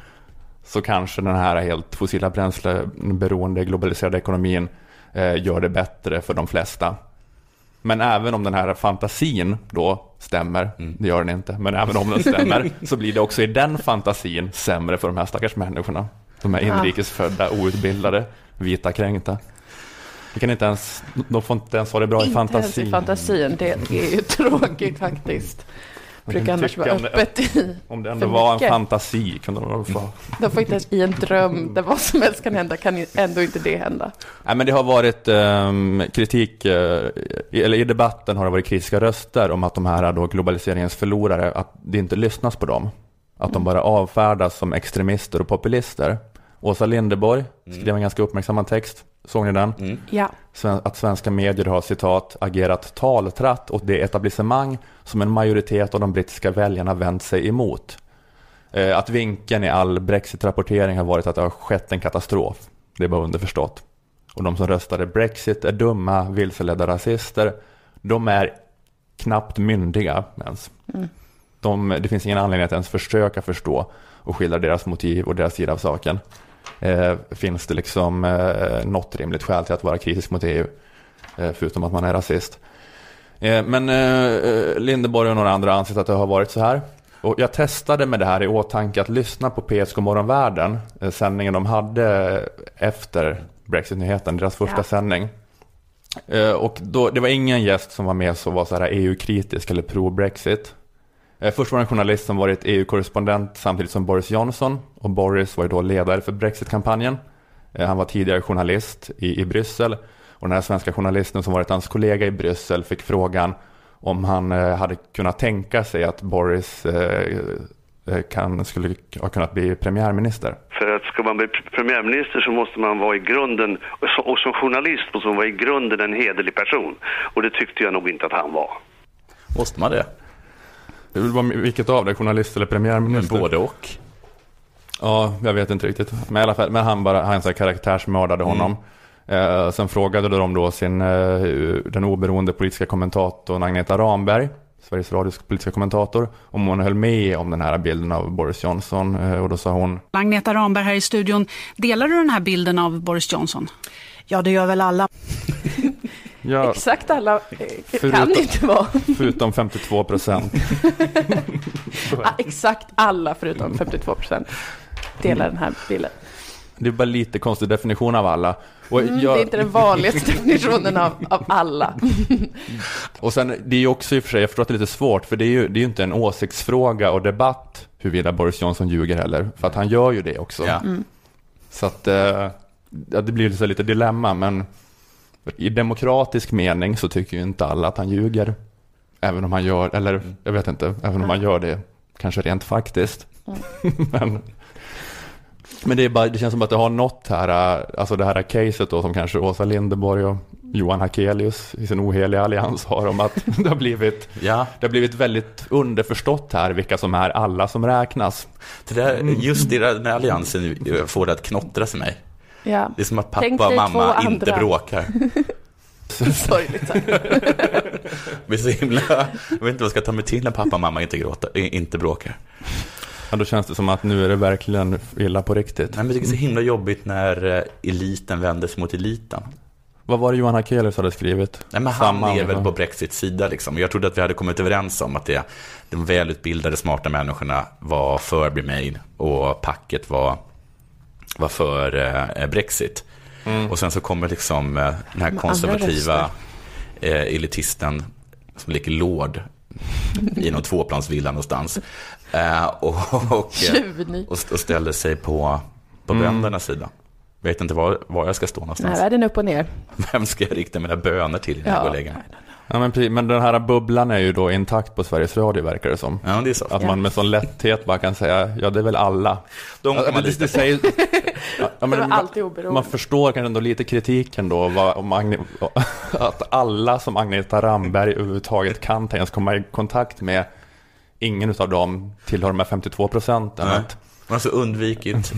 så kanske den här helt fossila bränsleberoende globaliserade ekonomin eh, gör det bättre för de flesta. Men även om den här fantasin då stämmer, det gör den inte, men även om den stämmer så blir det också i den fantasin sämre för de här stackars människorna. De här inrikesfödda, outbildade, vita kränkta. De, kan inte ens, de får inte ens ha det bra i Inte ens fantasin. i fantasin, det är ju tråkigt faktiskt. Brukar kan annars vara om det- öppet i Om det ändå var en fantasi kunde de väl få. De får inte ens i en dröm där vad som helst kan hända, kan ändå inte det hända. Nej, men det har varit ehm, kritik, eh, i- eller i debatten har det varit kritiska röster om att de här då globaliseringens förlorare, att det inte lyssnas på dem. Att de bara avfärdas som extremister och populister. Åsa Linderborg skrev en ganska uppmärksammad text, såg ni den? Ja. Sven- Att svenska medier har citat agerat taltratt åt det etablissemang som en majoritet av de brittiska väljarna vänt sig emot. Eh, Att vinkeln i all Brexit-rapportering har varit att det har skett en katastrof. Det är bara underförstått. Och de som röstade Brexit är dumma, vilseledda rasister. De är knappt myndiga ens. Mm. De, det finns ingen anledning att ens försöka förstå och skildra deras motiv och deras sida av saken. Eh, finns det liksom eh, något rimligt skäl till att vara kritisk mot EU? Eh, förutom att man är rasist. Eh, men eh, Lindeborg och några andra ansett att det har varit så här. Och jag testade med det här i åtanke att lyssna på PS Morgonvärlden, eh, sändningen de hade efter Brexit-nyheten, deras första Ja. sändning. Eh, och då, det var ingen gäst som var med som var så här EU-kritisk eller pro-Brexit. Eh, Först var en journalist som varit EU-korrespondent samtidigt som Boris Johnson. Och Boris var ju då ledare för Brexit-kampanjen. Eh, Han var tidigare journalist i, i Bryssel. Och den här svenska journalisten som varit hans kollega i Bryssel fick frågan om han eh, hade kunnat tänka sig att Boris kan, skulle ha kunnat bli premiärminister. För att ska man bli premiärminister så måste man vara i grunden, och som journalist måste man vara i grunden en hederlig person. Och det tyckte jag nog inte att han var. Måste man det? Det vill vara vilket av det, journalist eller premiärminister? Både och. Ja, jag vet inte riktigt. Men i alla fall, men han bara, han så här karaktärsmördade honom. Eh, sen frågade de då sin, eh, den oberoende politiska kommentatorn Agneta Ramberg, Sveriges Radios politiska kommentator, om hon höll med om den här bilden av Boris Johnson. Eh, och då sa hon, Agneta Ramberg här i studion. Delar du den här bilden av Boris Johnson? Ja, det gör väl alla. ja, Exakt alla eh, kan Förutom- det inte vara. förutom 52 procent. Exakt alla förutom 52 procent delar den här bilden. Det är bara lite konstig definition av alla. Och, Mm, jag- Det är inte den vanligaste definitionen av, av alla. och sen, det är ju också i och för sig, jag förstår att det är lite svårt, för det är ju, det är ju inte en åsiktsfråga och debatt huruvida Boris Johnson ljuger heller, för att han gör ju det också. Ja. Mm. Så att eh, det blir så lite dilemma, men i demokratisk mening så tycker ju inte alla att han ljuger. Även om han gör, eller jag vet inte, även om han gör det kanske rent faktiskt. men, men det, är bara, det känns som att det har något här, alltså det här caset då som kanske Åsa Linderborg och Johan Hakelius i sin oheliga allians har om att det har blivit, Ja. det har blivit väldigt underförstått här vilka som är alla som räknas. Det där, just det där, den här alliansen får det att knottra sig mig. Ja. Det är som att pappa och mamma inte bråkar. Sorgligt sagt. Blir så himla... Jag vet inte vad jag ska ta mig till när pappa och mamma inte, gråter, inte bråkar. Ja, då känns det som att nu är det verkligen illa på riktigt. Nej, men det är så himla jobbigt när eh, eliten vänder sig mot eliten. Vad var det Johan Hakelius hade skrivit? Nej, men han Samma är väl på Brexits sida liksom. Jag trodde att vi hade kommit överens om att det, de välutbildade, smarta människorna var för Remain och packet var, var för eh, Brexit. Mm. Och sen så kommer liksom eh, den här konservativa eh, elitisten som leker lord i någon tvåplansvilla någonstans. Eh, och, och, och, och ställer sig på, på Mm. böndernas sida. Vet inte var, var jag ska stå Nej, någonstans. världen är upp och ner. Vem ska jag rikta mina böner till innan jag Ja. går och lägger mig? Ja, men, precis, men den här bubblan är ju då intakt på Sveriges Radio verkar det som. Ja, det är så. Att Ja. man med sån lätthet bara kan säga, ja det är väl alla. De kan Ja, man det, det säger, ja, men man, alltid oberoende. man förstår kanske ändå lite kritiken då, vad, om Agne, att alla som Agneta Ramberg överhuvudtaget kan tänkas komma i kontakt med, ingen av dem tillhör de här 52 procenten. Nej. Man har alltså undvikit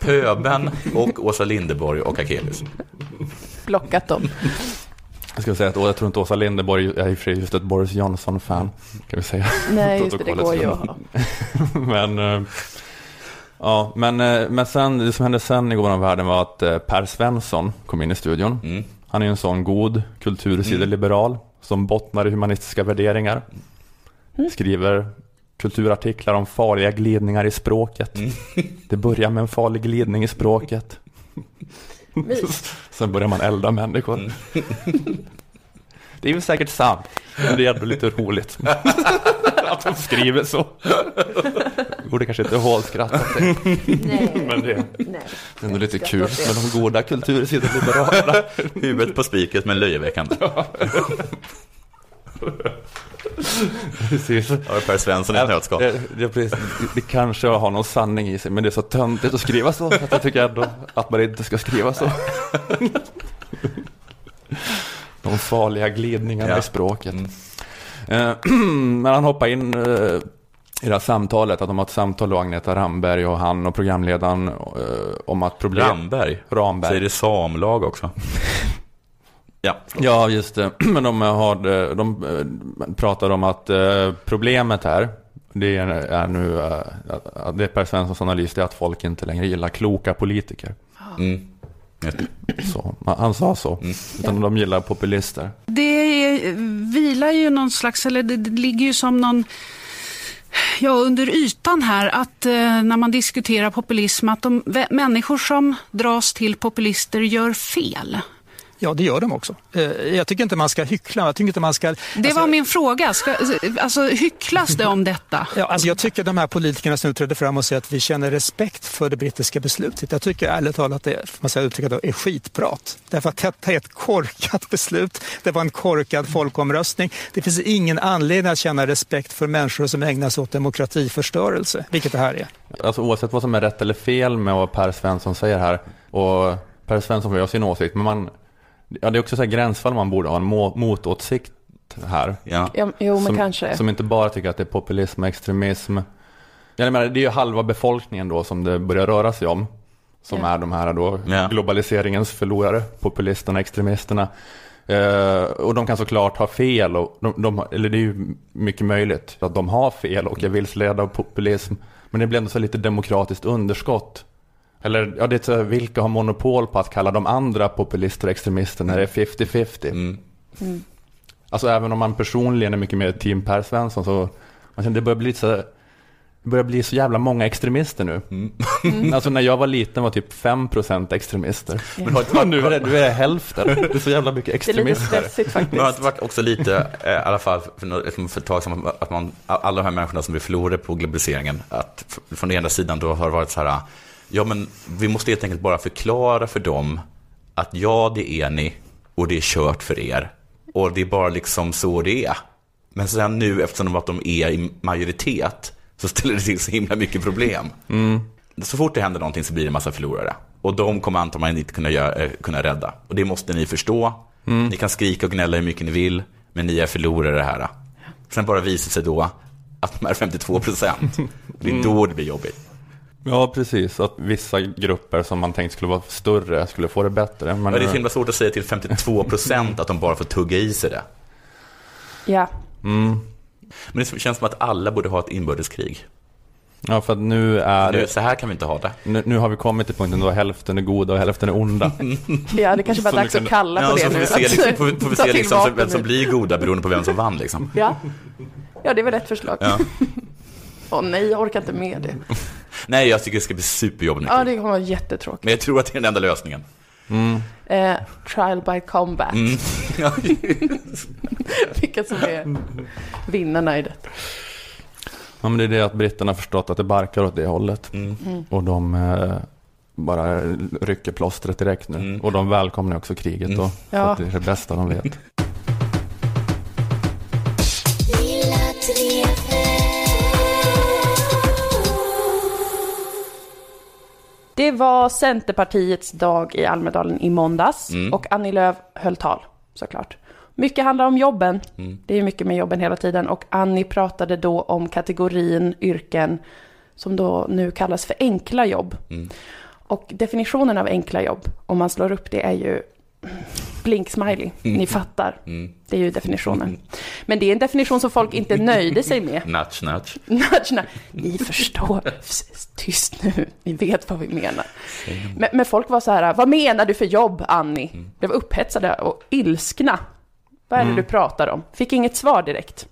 Pöben och Åsa Linderborg och Akelius. Blockat dem. Jag ska säga att jag tror inte Åsa Linderborg är i just ett Boris Johnson-fan. Kan vi säga. Nej, just det, det går ju att ha. men, eh, ja, men, eh, men sen, det som hände sen i går om världen var att eh, Per Svensson kom in i studion. Mm. Han är ju en sån god kultursideliberal. som bottnar i humanistiska värderingar. Mm. Skriver kulturartiklar om farliga glidningar i språket. Det börjar med en farlig glidning i språket. Sen börjar man elda människor. Det är väl säkert sant, men det är ändå lite roligt att de skriver så. Borde kanske inte hålskratta till. Nej. Men det Nej. är ändå lite kul åt det. med de goda kultursidoliberalerna. Huvudet på spiket men löjeväckande. Precis. Du Per Svensson i ett nötskal? Det, det, kanske har någon sanning i sig, men det är så töntigt att skriva så. Att jag tycker ändå att man inte ska skriva så. De farliga glidningarna Ja. i språket. Eh, Men han hoppar in eh, i det här samtalet, att de har ett samtal då, Agneta Ramberg och han och programledaren eh, om att problem... Ramberg? Ramberg. Säger det samlag också? ja. Ja, just det. Men de, har, de eh, pratar om att eh, problemet här, det är, nu, eh, att det är Per Svenssons analys, det är att folk inte längre gillar kloka politiker. Mm. Så, han sa så. Utan de gillar populister. Det är, vilar ju någon slags, eller det, det ligger ju som någon Ja, under ytan här att eh, när man diskuterar populism att de människor som dras till populister gör fel. Ja, det gör de också. Eh, Jag tycker inte man ska hyckla. Jag tycker inte man ska... Det var min fråga. Ska, alltså, hycklas det om detta? Ja, alltså jag tycker de här politikerna som nu trädde fram och säger att vi känner respekt för det brittiska beslutet. Jag tycker ärligt talat att det får man säga då, är skitprat. Därför att detta är ett korkat beslut. Det var en korkad folkomröstning. Det finns ingen anledning att känna respekt för människor som ägnar sig åt demokratiförstörelse, vilket det här är. Alltså oavsett vad som är rätt eller fel med vad Per Svensson säger här. Och Per Svensson får ju ha sin åsikt. Men man, ja, det är också så här gränsfall man borde ha en må, motåsikt här. Ja. Ja, jo, men som, kanske. Som inte bara tycker att det är populism och extremism. Jag menar, det är ju halva befolkningen då som det börjar röra sig om. Som Ja. är de här då Ja. globaliseringens förlorare, populisterna, extremisterna. Eh, och de kan såklart ha fel, och de, de, eller det är ju mycket möjligt att de har fel och är vilseledda av populism. Men det blir ändå så lite demokratiskt underskott. Eller ja, det är vilka har monopol på att kalla de andra populister och extremister när det är 50-50? Mm. Mm. Alltså även om man personligen är mycket mer team Per Svensson så man känner, det börjar bli så det börjar bli så jävla många extremister nu. Mm. Alltså när jag var liten var typ 5% extremister. Men Och nu är det, nu är det hälften. Det är så jävla mycket Det är lite extremister. stressigt Men har det faktiskt. varit också lite, eh, i alla fall för, nå- för ett tag sedan, att man, alla de här människorna som blir förlorade på globaliseringen, att från den ena sidan då har det varit så här, ja men vi måste helt enkelt bara förklara för dem att ja, det är ni och det är kört för er. Och det är bara liksom så det är. Men sen nu, eftersom att de är i majoritet, så ställer det till så himla mycket problem. Så fort det händer någonting så blir det en massa förlorare. Och de kommer antagligen inte kunna, göra, eh, kunna rädda. Och det måste ni förstå. Ni kan skrika och gnälla hur mycket ni vill, men ni är förlorare här. Sen bara visar sig då att de är 52 procent. Det är då det blir jobbigt. Ja, precis. Att vissa grupper som man tänkt skulle vara större skulle få det bättre. Men Men det är så himla svårt att säga till 52 procent att de bara får tugga i sig det. Ja. mm. Men det känns som att alla borde ha ett inbördeskrig. Ja, för att nu är Nu, så här kan vi inte ha det. nu, nu har vi kommit till punkten då hälften är goda och hälften är onda. ja, det kanske bara är Så dags liksom- att kalla på Ja, det så får nu. vi se, liksom, får vi, får vi se liksom, vem som blir goda beroende på vem som vann. Liksom. Ja. ja, det är väl ett förslag. Ja. Åh nej, jag orkar inte med det. Nej, jag tycker det ska bli superjobbigt. Ja, det kommer vara jättetråkigt. Men jag tror att det är den enda lösningen. Eh, trial by combat. Mm. Vilka som är vinnarna i detta. Ja, men det är det att britterna har förstått att det barkar åt det hållet. Mm. Och de eh, bara rycker plåstret direkt nu. Mm. Och de välkomnar också kriget då. Ja. att det är det bästa de vet. Det var Centerpartiets dag i Almedalen i måndags Mm. och Annie Lööf höll tal såklart. Mycket handlar om jobben. Mm. Det är mycket med jobben hela tiden och Annie pratade då om kategorin yrken som då nu kallas för enkla jobb. Mm. Och definitionen av enkla jobb, om man slår upp det, är ju blink-smiley. Ni fattar. Mm. Det är ju definitionen. Men det är en definition som folk inte nöjde sig med. Nudge, nudge. Nudge, nudge. Ni förstår. Tyst nu, ni vet vad vi menar. Men, men folk var så här, vad menar du för jobb, Annie? Mm. De var upphetsade och ilskna. Vad är det Mm. du pratar om? Fick inget svar direkt.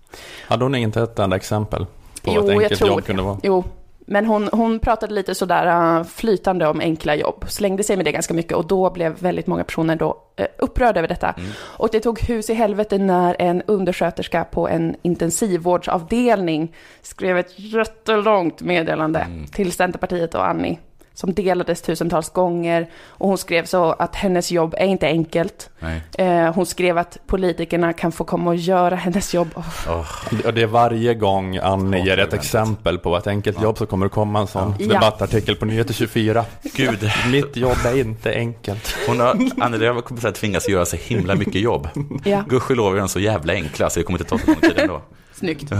Hade hon inte ett enda exempel på Jo, ett jag enkelt tror jobb det. kunde vara? Jo, men hon, hon pratade lite sådär uh, flytande om enkla jobb, slängde sig med det ganska mycket och då blev väldigt många personer då uh, upprörda över detta. Och det tog hus i helvete när en undersköterska på en intensivvårdsavdelning skrev ett jättelångt meddelande till Centerpartiet och Annie som delades tusentals gånger och hon skrev så att hennes jobb är inte enkelt. Nej. Eh, hon skrev att politikerna kan få komma och göra hennes jobb. Oh. Och det är varje gång Annie ger ett exempel på ett enkelt jobb så kommer det komma en sån Ja. debattartikel på Nyheter 24. Gud. Mitt jobb är inte enkelt. Hon har, Annie Lööf kommer att tvingas göra så himla mycket jobb. Ja. Gudskelov är de så jävla enkla så det kommer inte ta så lång tid ändå. Snyggt.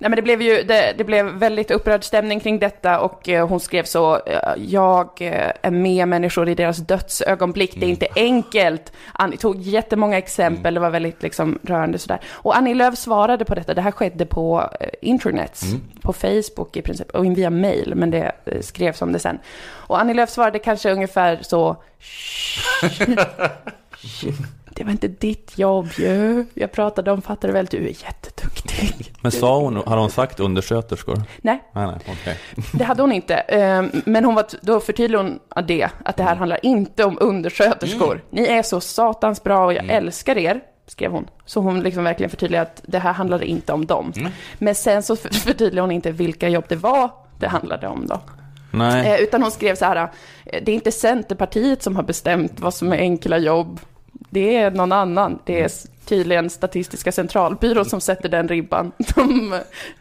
Nej, men det blev ju det, det blev väldigt upprörd stämning kring detta och eh, hon skrev så, eh, jag eh, är med människor i deras dödsögonblick, det är inte enkelt. Annie tog jättemånga exempel, det var väldigt liksom rörande sådär. Och Annie Lööf svarade på detta, det här skedde på eh, internet, på Facebook i princip, och via mail, men det skrevs om det sen. Och Annie Lööf svarade kanske ungefär så, det var inte ditt jobb ju. Jag pratade om, fattade väl, du är jätteduktig. Men sa hon, har hon sagt undersköterskor? Nej, Nej, nej, okej. det hade hon inte. Ehm, Men hon var, då förtydligade hon det, att det här handlar inte om undersköterskor. Ni är så satans bra och jag älskar er, skrev hon. Så hon liksom verkligen förtydligade att det här handlade inte om dem. Men sen så för- förtydligade hon inte vilka jobb det var det handlade om då. Nej. Eh, Utan hon skrev så här, eh, det är inte Centerpartiet som har bestämt vad som är enkla jobb. Det är någon annan. Det är s- tydligen Statistiska centralbyrån som sätter den ribban. De eh,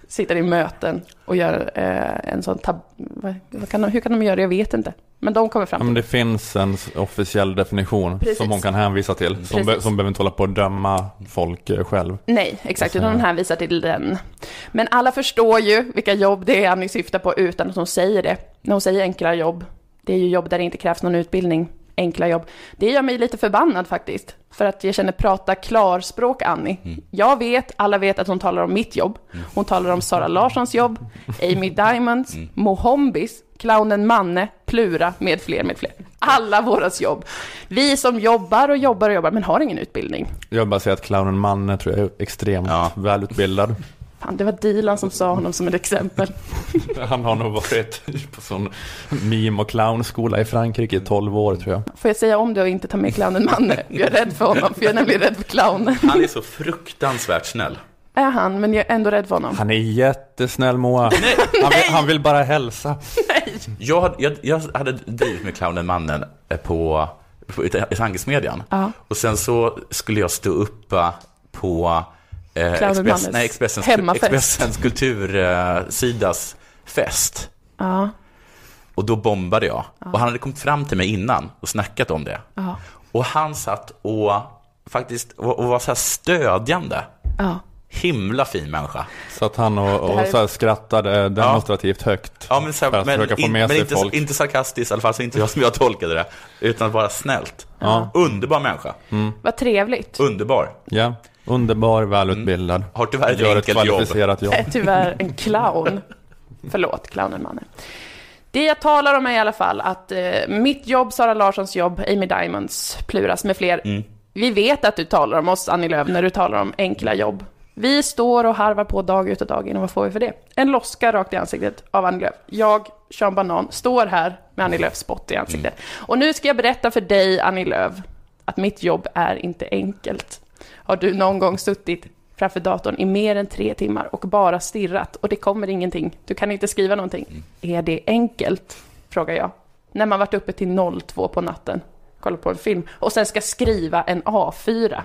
sitter i möten och gör eh, en sån tab... Vad, kan de, hur kan de göra det? Jag vet inte. Men de kommer Ja, fram men till det finns en officiell definition Precis. som hon kan hänvisa till. Som, be, som behöver inte hålla på att döma folk eh, själv. Nej, exakt, utan hon hänvisar till den. Men alla förstår ju vilka jobb det är Annie syftar på utan att hon säger det. När hon säger enkla jobb, det är ju jobb där det inte krävs någon utbildning. Enkla jobb. Det gör mig lite förbannad faktiskt. För att jag känner prata klarspråk Annie. Jag vet, alla vet att hon talar om mitt jobb. Hon talar om Sara Larssons jobb, Amy Diamonds, Mohombis, clownen Manne, Plura med fler, med fler. Alla våras jobb. Vi som jobbar och jobbar och jobbar men har ingen utbildning. Jag vill bara säga att clownen Manne tror jag är extremt välutbildad. Fan, det var Dilan som sa honom som ett exempel. Han har nog varit på sån meme och clownskola i Frankrike i 12 år tror jag. Får jag säga om det och inte ta med clownen Manne? Jag är rädd för honom, för jag är nämligen rädd för clownen. Han är så fruktansvärt snäll. Är han, men jag är ändå rädd för honom. Han är jättesnäll Moa. Han vill, han vill bara hälsa. Jag, hade- jag, jag hade drivit med clownen Mannen på, på, i tankesmedjan. Ja. Och sen så skulle jag stå upp på eh, Express, nej, Expressens. Expressens kultursidas fest. Ja, Och då bombade jag. Och han hade kommit fram till mig innan och snackat om det. ja, Och han satt och faktiskt och, och var så här stödjande. ja. Himla fin människa. Så att han och, och här är- så här skrattade demonstrativt högt. Ja, men, så här, för att men, försöka få in, med men sig inte, folk. inte sarkastiskt, i alla fall så inte jag som jag tolkade det. Utan bara snällt. Ja. Underbar människa. Vad trevligt. Underbar. Ja, underbar, välutbildad. Mm. Har tyvärr ett Gör ett enkelt jobb. kvalificerat jobb. Jag är tyvärr en clown. Förlåt, clownen Manne. Det jag talar om är i alla fall att eh, mitt jobb, Sara Larssons jobb, Amy Diamonds, Pluras med fler. Mm. Vi vet att du talar om oss, Annie Lööf, när du talar om enkla jobb. Vi står och harvar på dag ut och dag in och vad får vi för det? En loska rakt i ansiktet av Annie Lööf. Jag, Sean Banan, står här med Annie Lööfs spott i ansiktet. Och nu ska jag berätta för dig, Annie Lööf, att mitt jobb är inte enkelt. Har du någon gång suttit framför datorn i mer än tre timmar och bara stirrat och det kommer ingenting. Du kan inte skriva någonting. Är det enkelt? Frågar jag. När man varit uppe till 02 på natten, kollar på en film och sen ska skriva en A4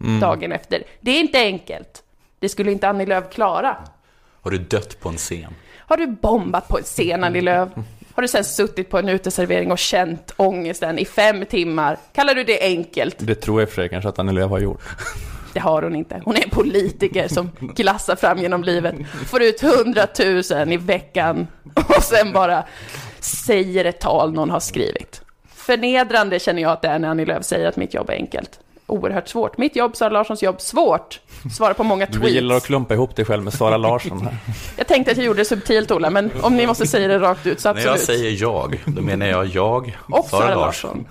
Mm. dagen efter. Det är inte enkelt. Det skulle inte Annie Lööf klara. Har du dött på en scen? Har du bombat på en scen, Annie Lööf? Har du sen suttit på en uteservering och känt ångesten i fem timmar? Kallar du det enkelt? Det tror jag för sig kanske att Annie Lööf har gjort. Det har hon inte. Hon är en politiker som glassar fram genom livet, får ut hundratusen i veckan och sen bara säger ett tal någon har skrivit. Förnedrande känner jag att det är när Annie Lööf säger att mitt jobb är enkelt. Oerhört svårt. Mitt jobb, Sara Larssons jobb, svårt. Svara på många Du gillar att tweets. klumpa ihop dig själv med Sara Larsson här. Jag tänkte att jag gjorde det subtilt, Ola, men om ni måste säga det rakt ut så När jag absolut. säger jag, då menar jag jag, Och Sara Larsson.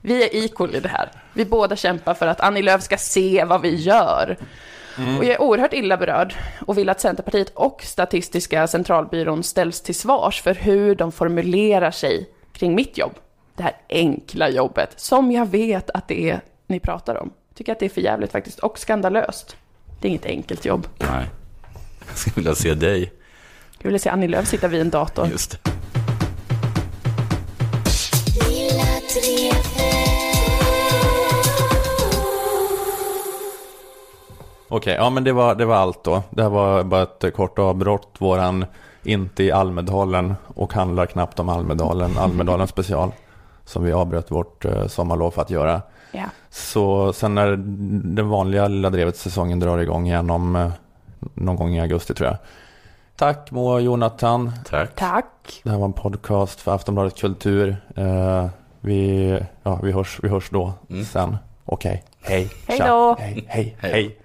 Vi är equal i det här. Vi båda kämpar för att Annie Lööf ska se vad vi gör. Och jag är oerhört illa berörd och vill att Centerpartiet och Statistiska centralbyrån ställs till svars för hur de formulerar sig kring mitt jobb. Det här enkla jobbet, som jag vet att det är ni pratar om. Tycker att det är för jävligt faktiskt, och skandalöst. Det är inget enkelt jobb. Nej. Jag skulle vilja se dig. Jag vill se Annie Lööf sitta vid en dator. Just det. Okej, ja men det var, det var allt då. Det här var bara ett kort avbrott. Våran inte i Almedalen och handlar knappt om Almedalen. Almedalen special. Som vi avbröt vårt eh, sommarlov för att göra. Ja. Så sen när den vanliga Lilla Drevet-säsongen drar igång igen om eh, någon gång i augusti tror jag. Tack Moa och Jonathan. Tack. Tack. Det här var en podcast för Aftonbladet Kultur. Eh, vi, ja, vi, hörs, vi hörs då sen. Okej, hej. Hej Tja. då. Hej, hej, Hej. hej.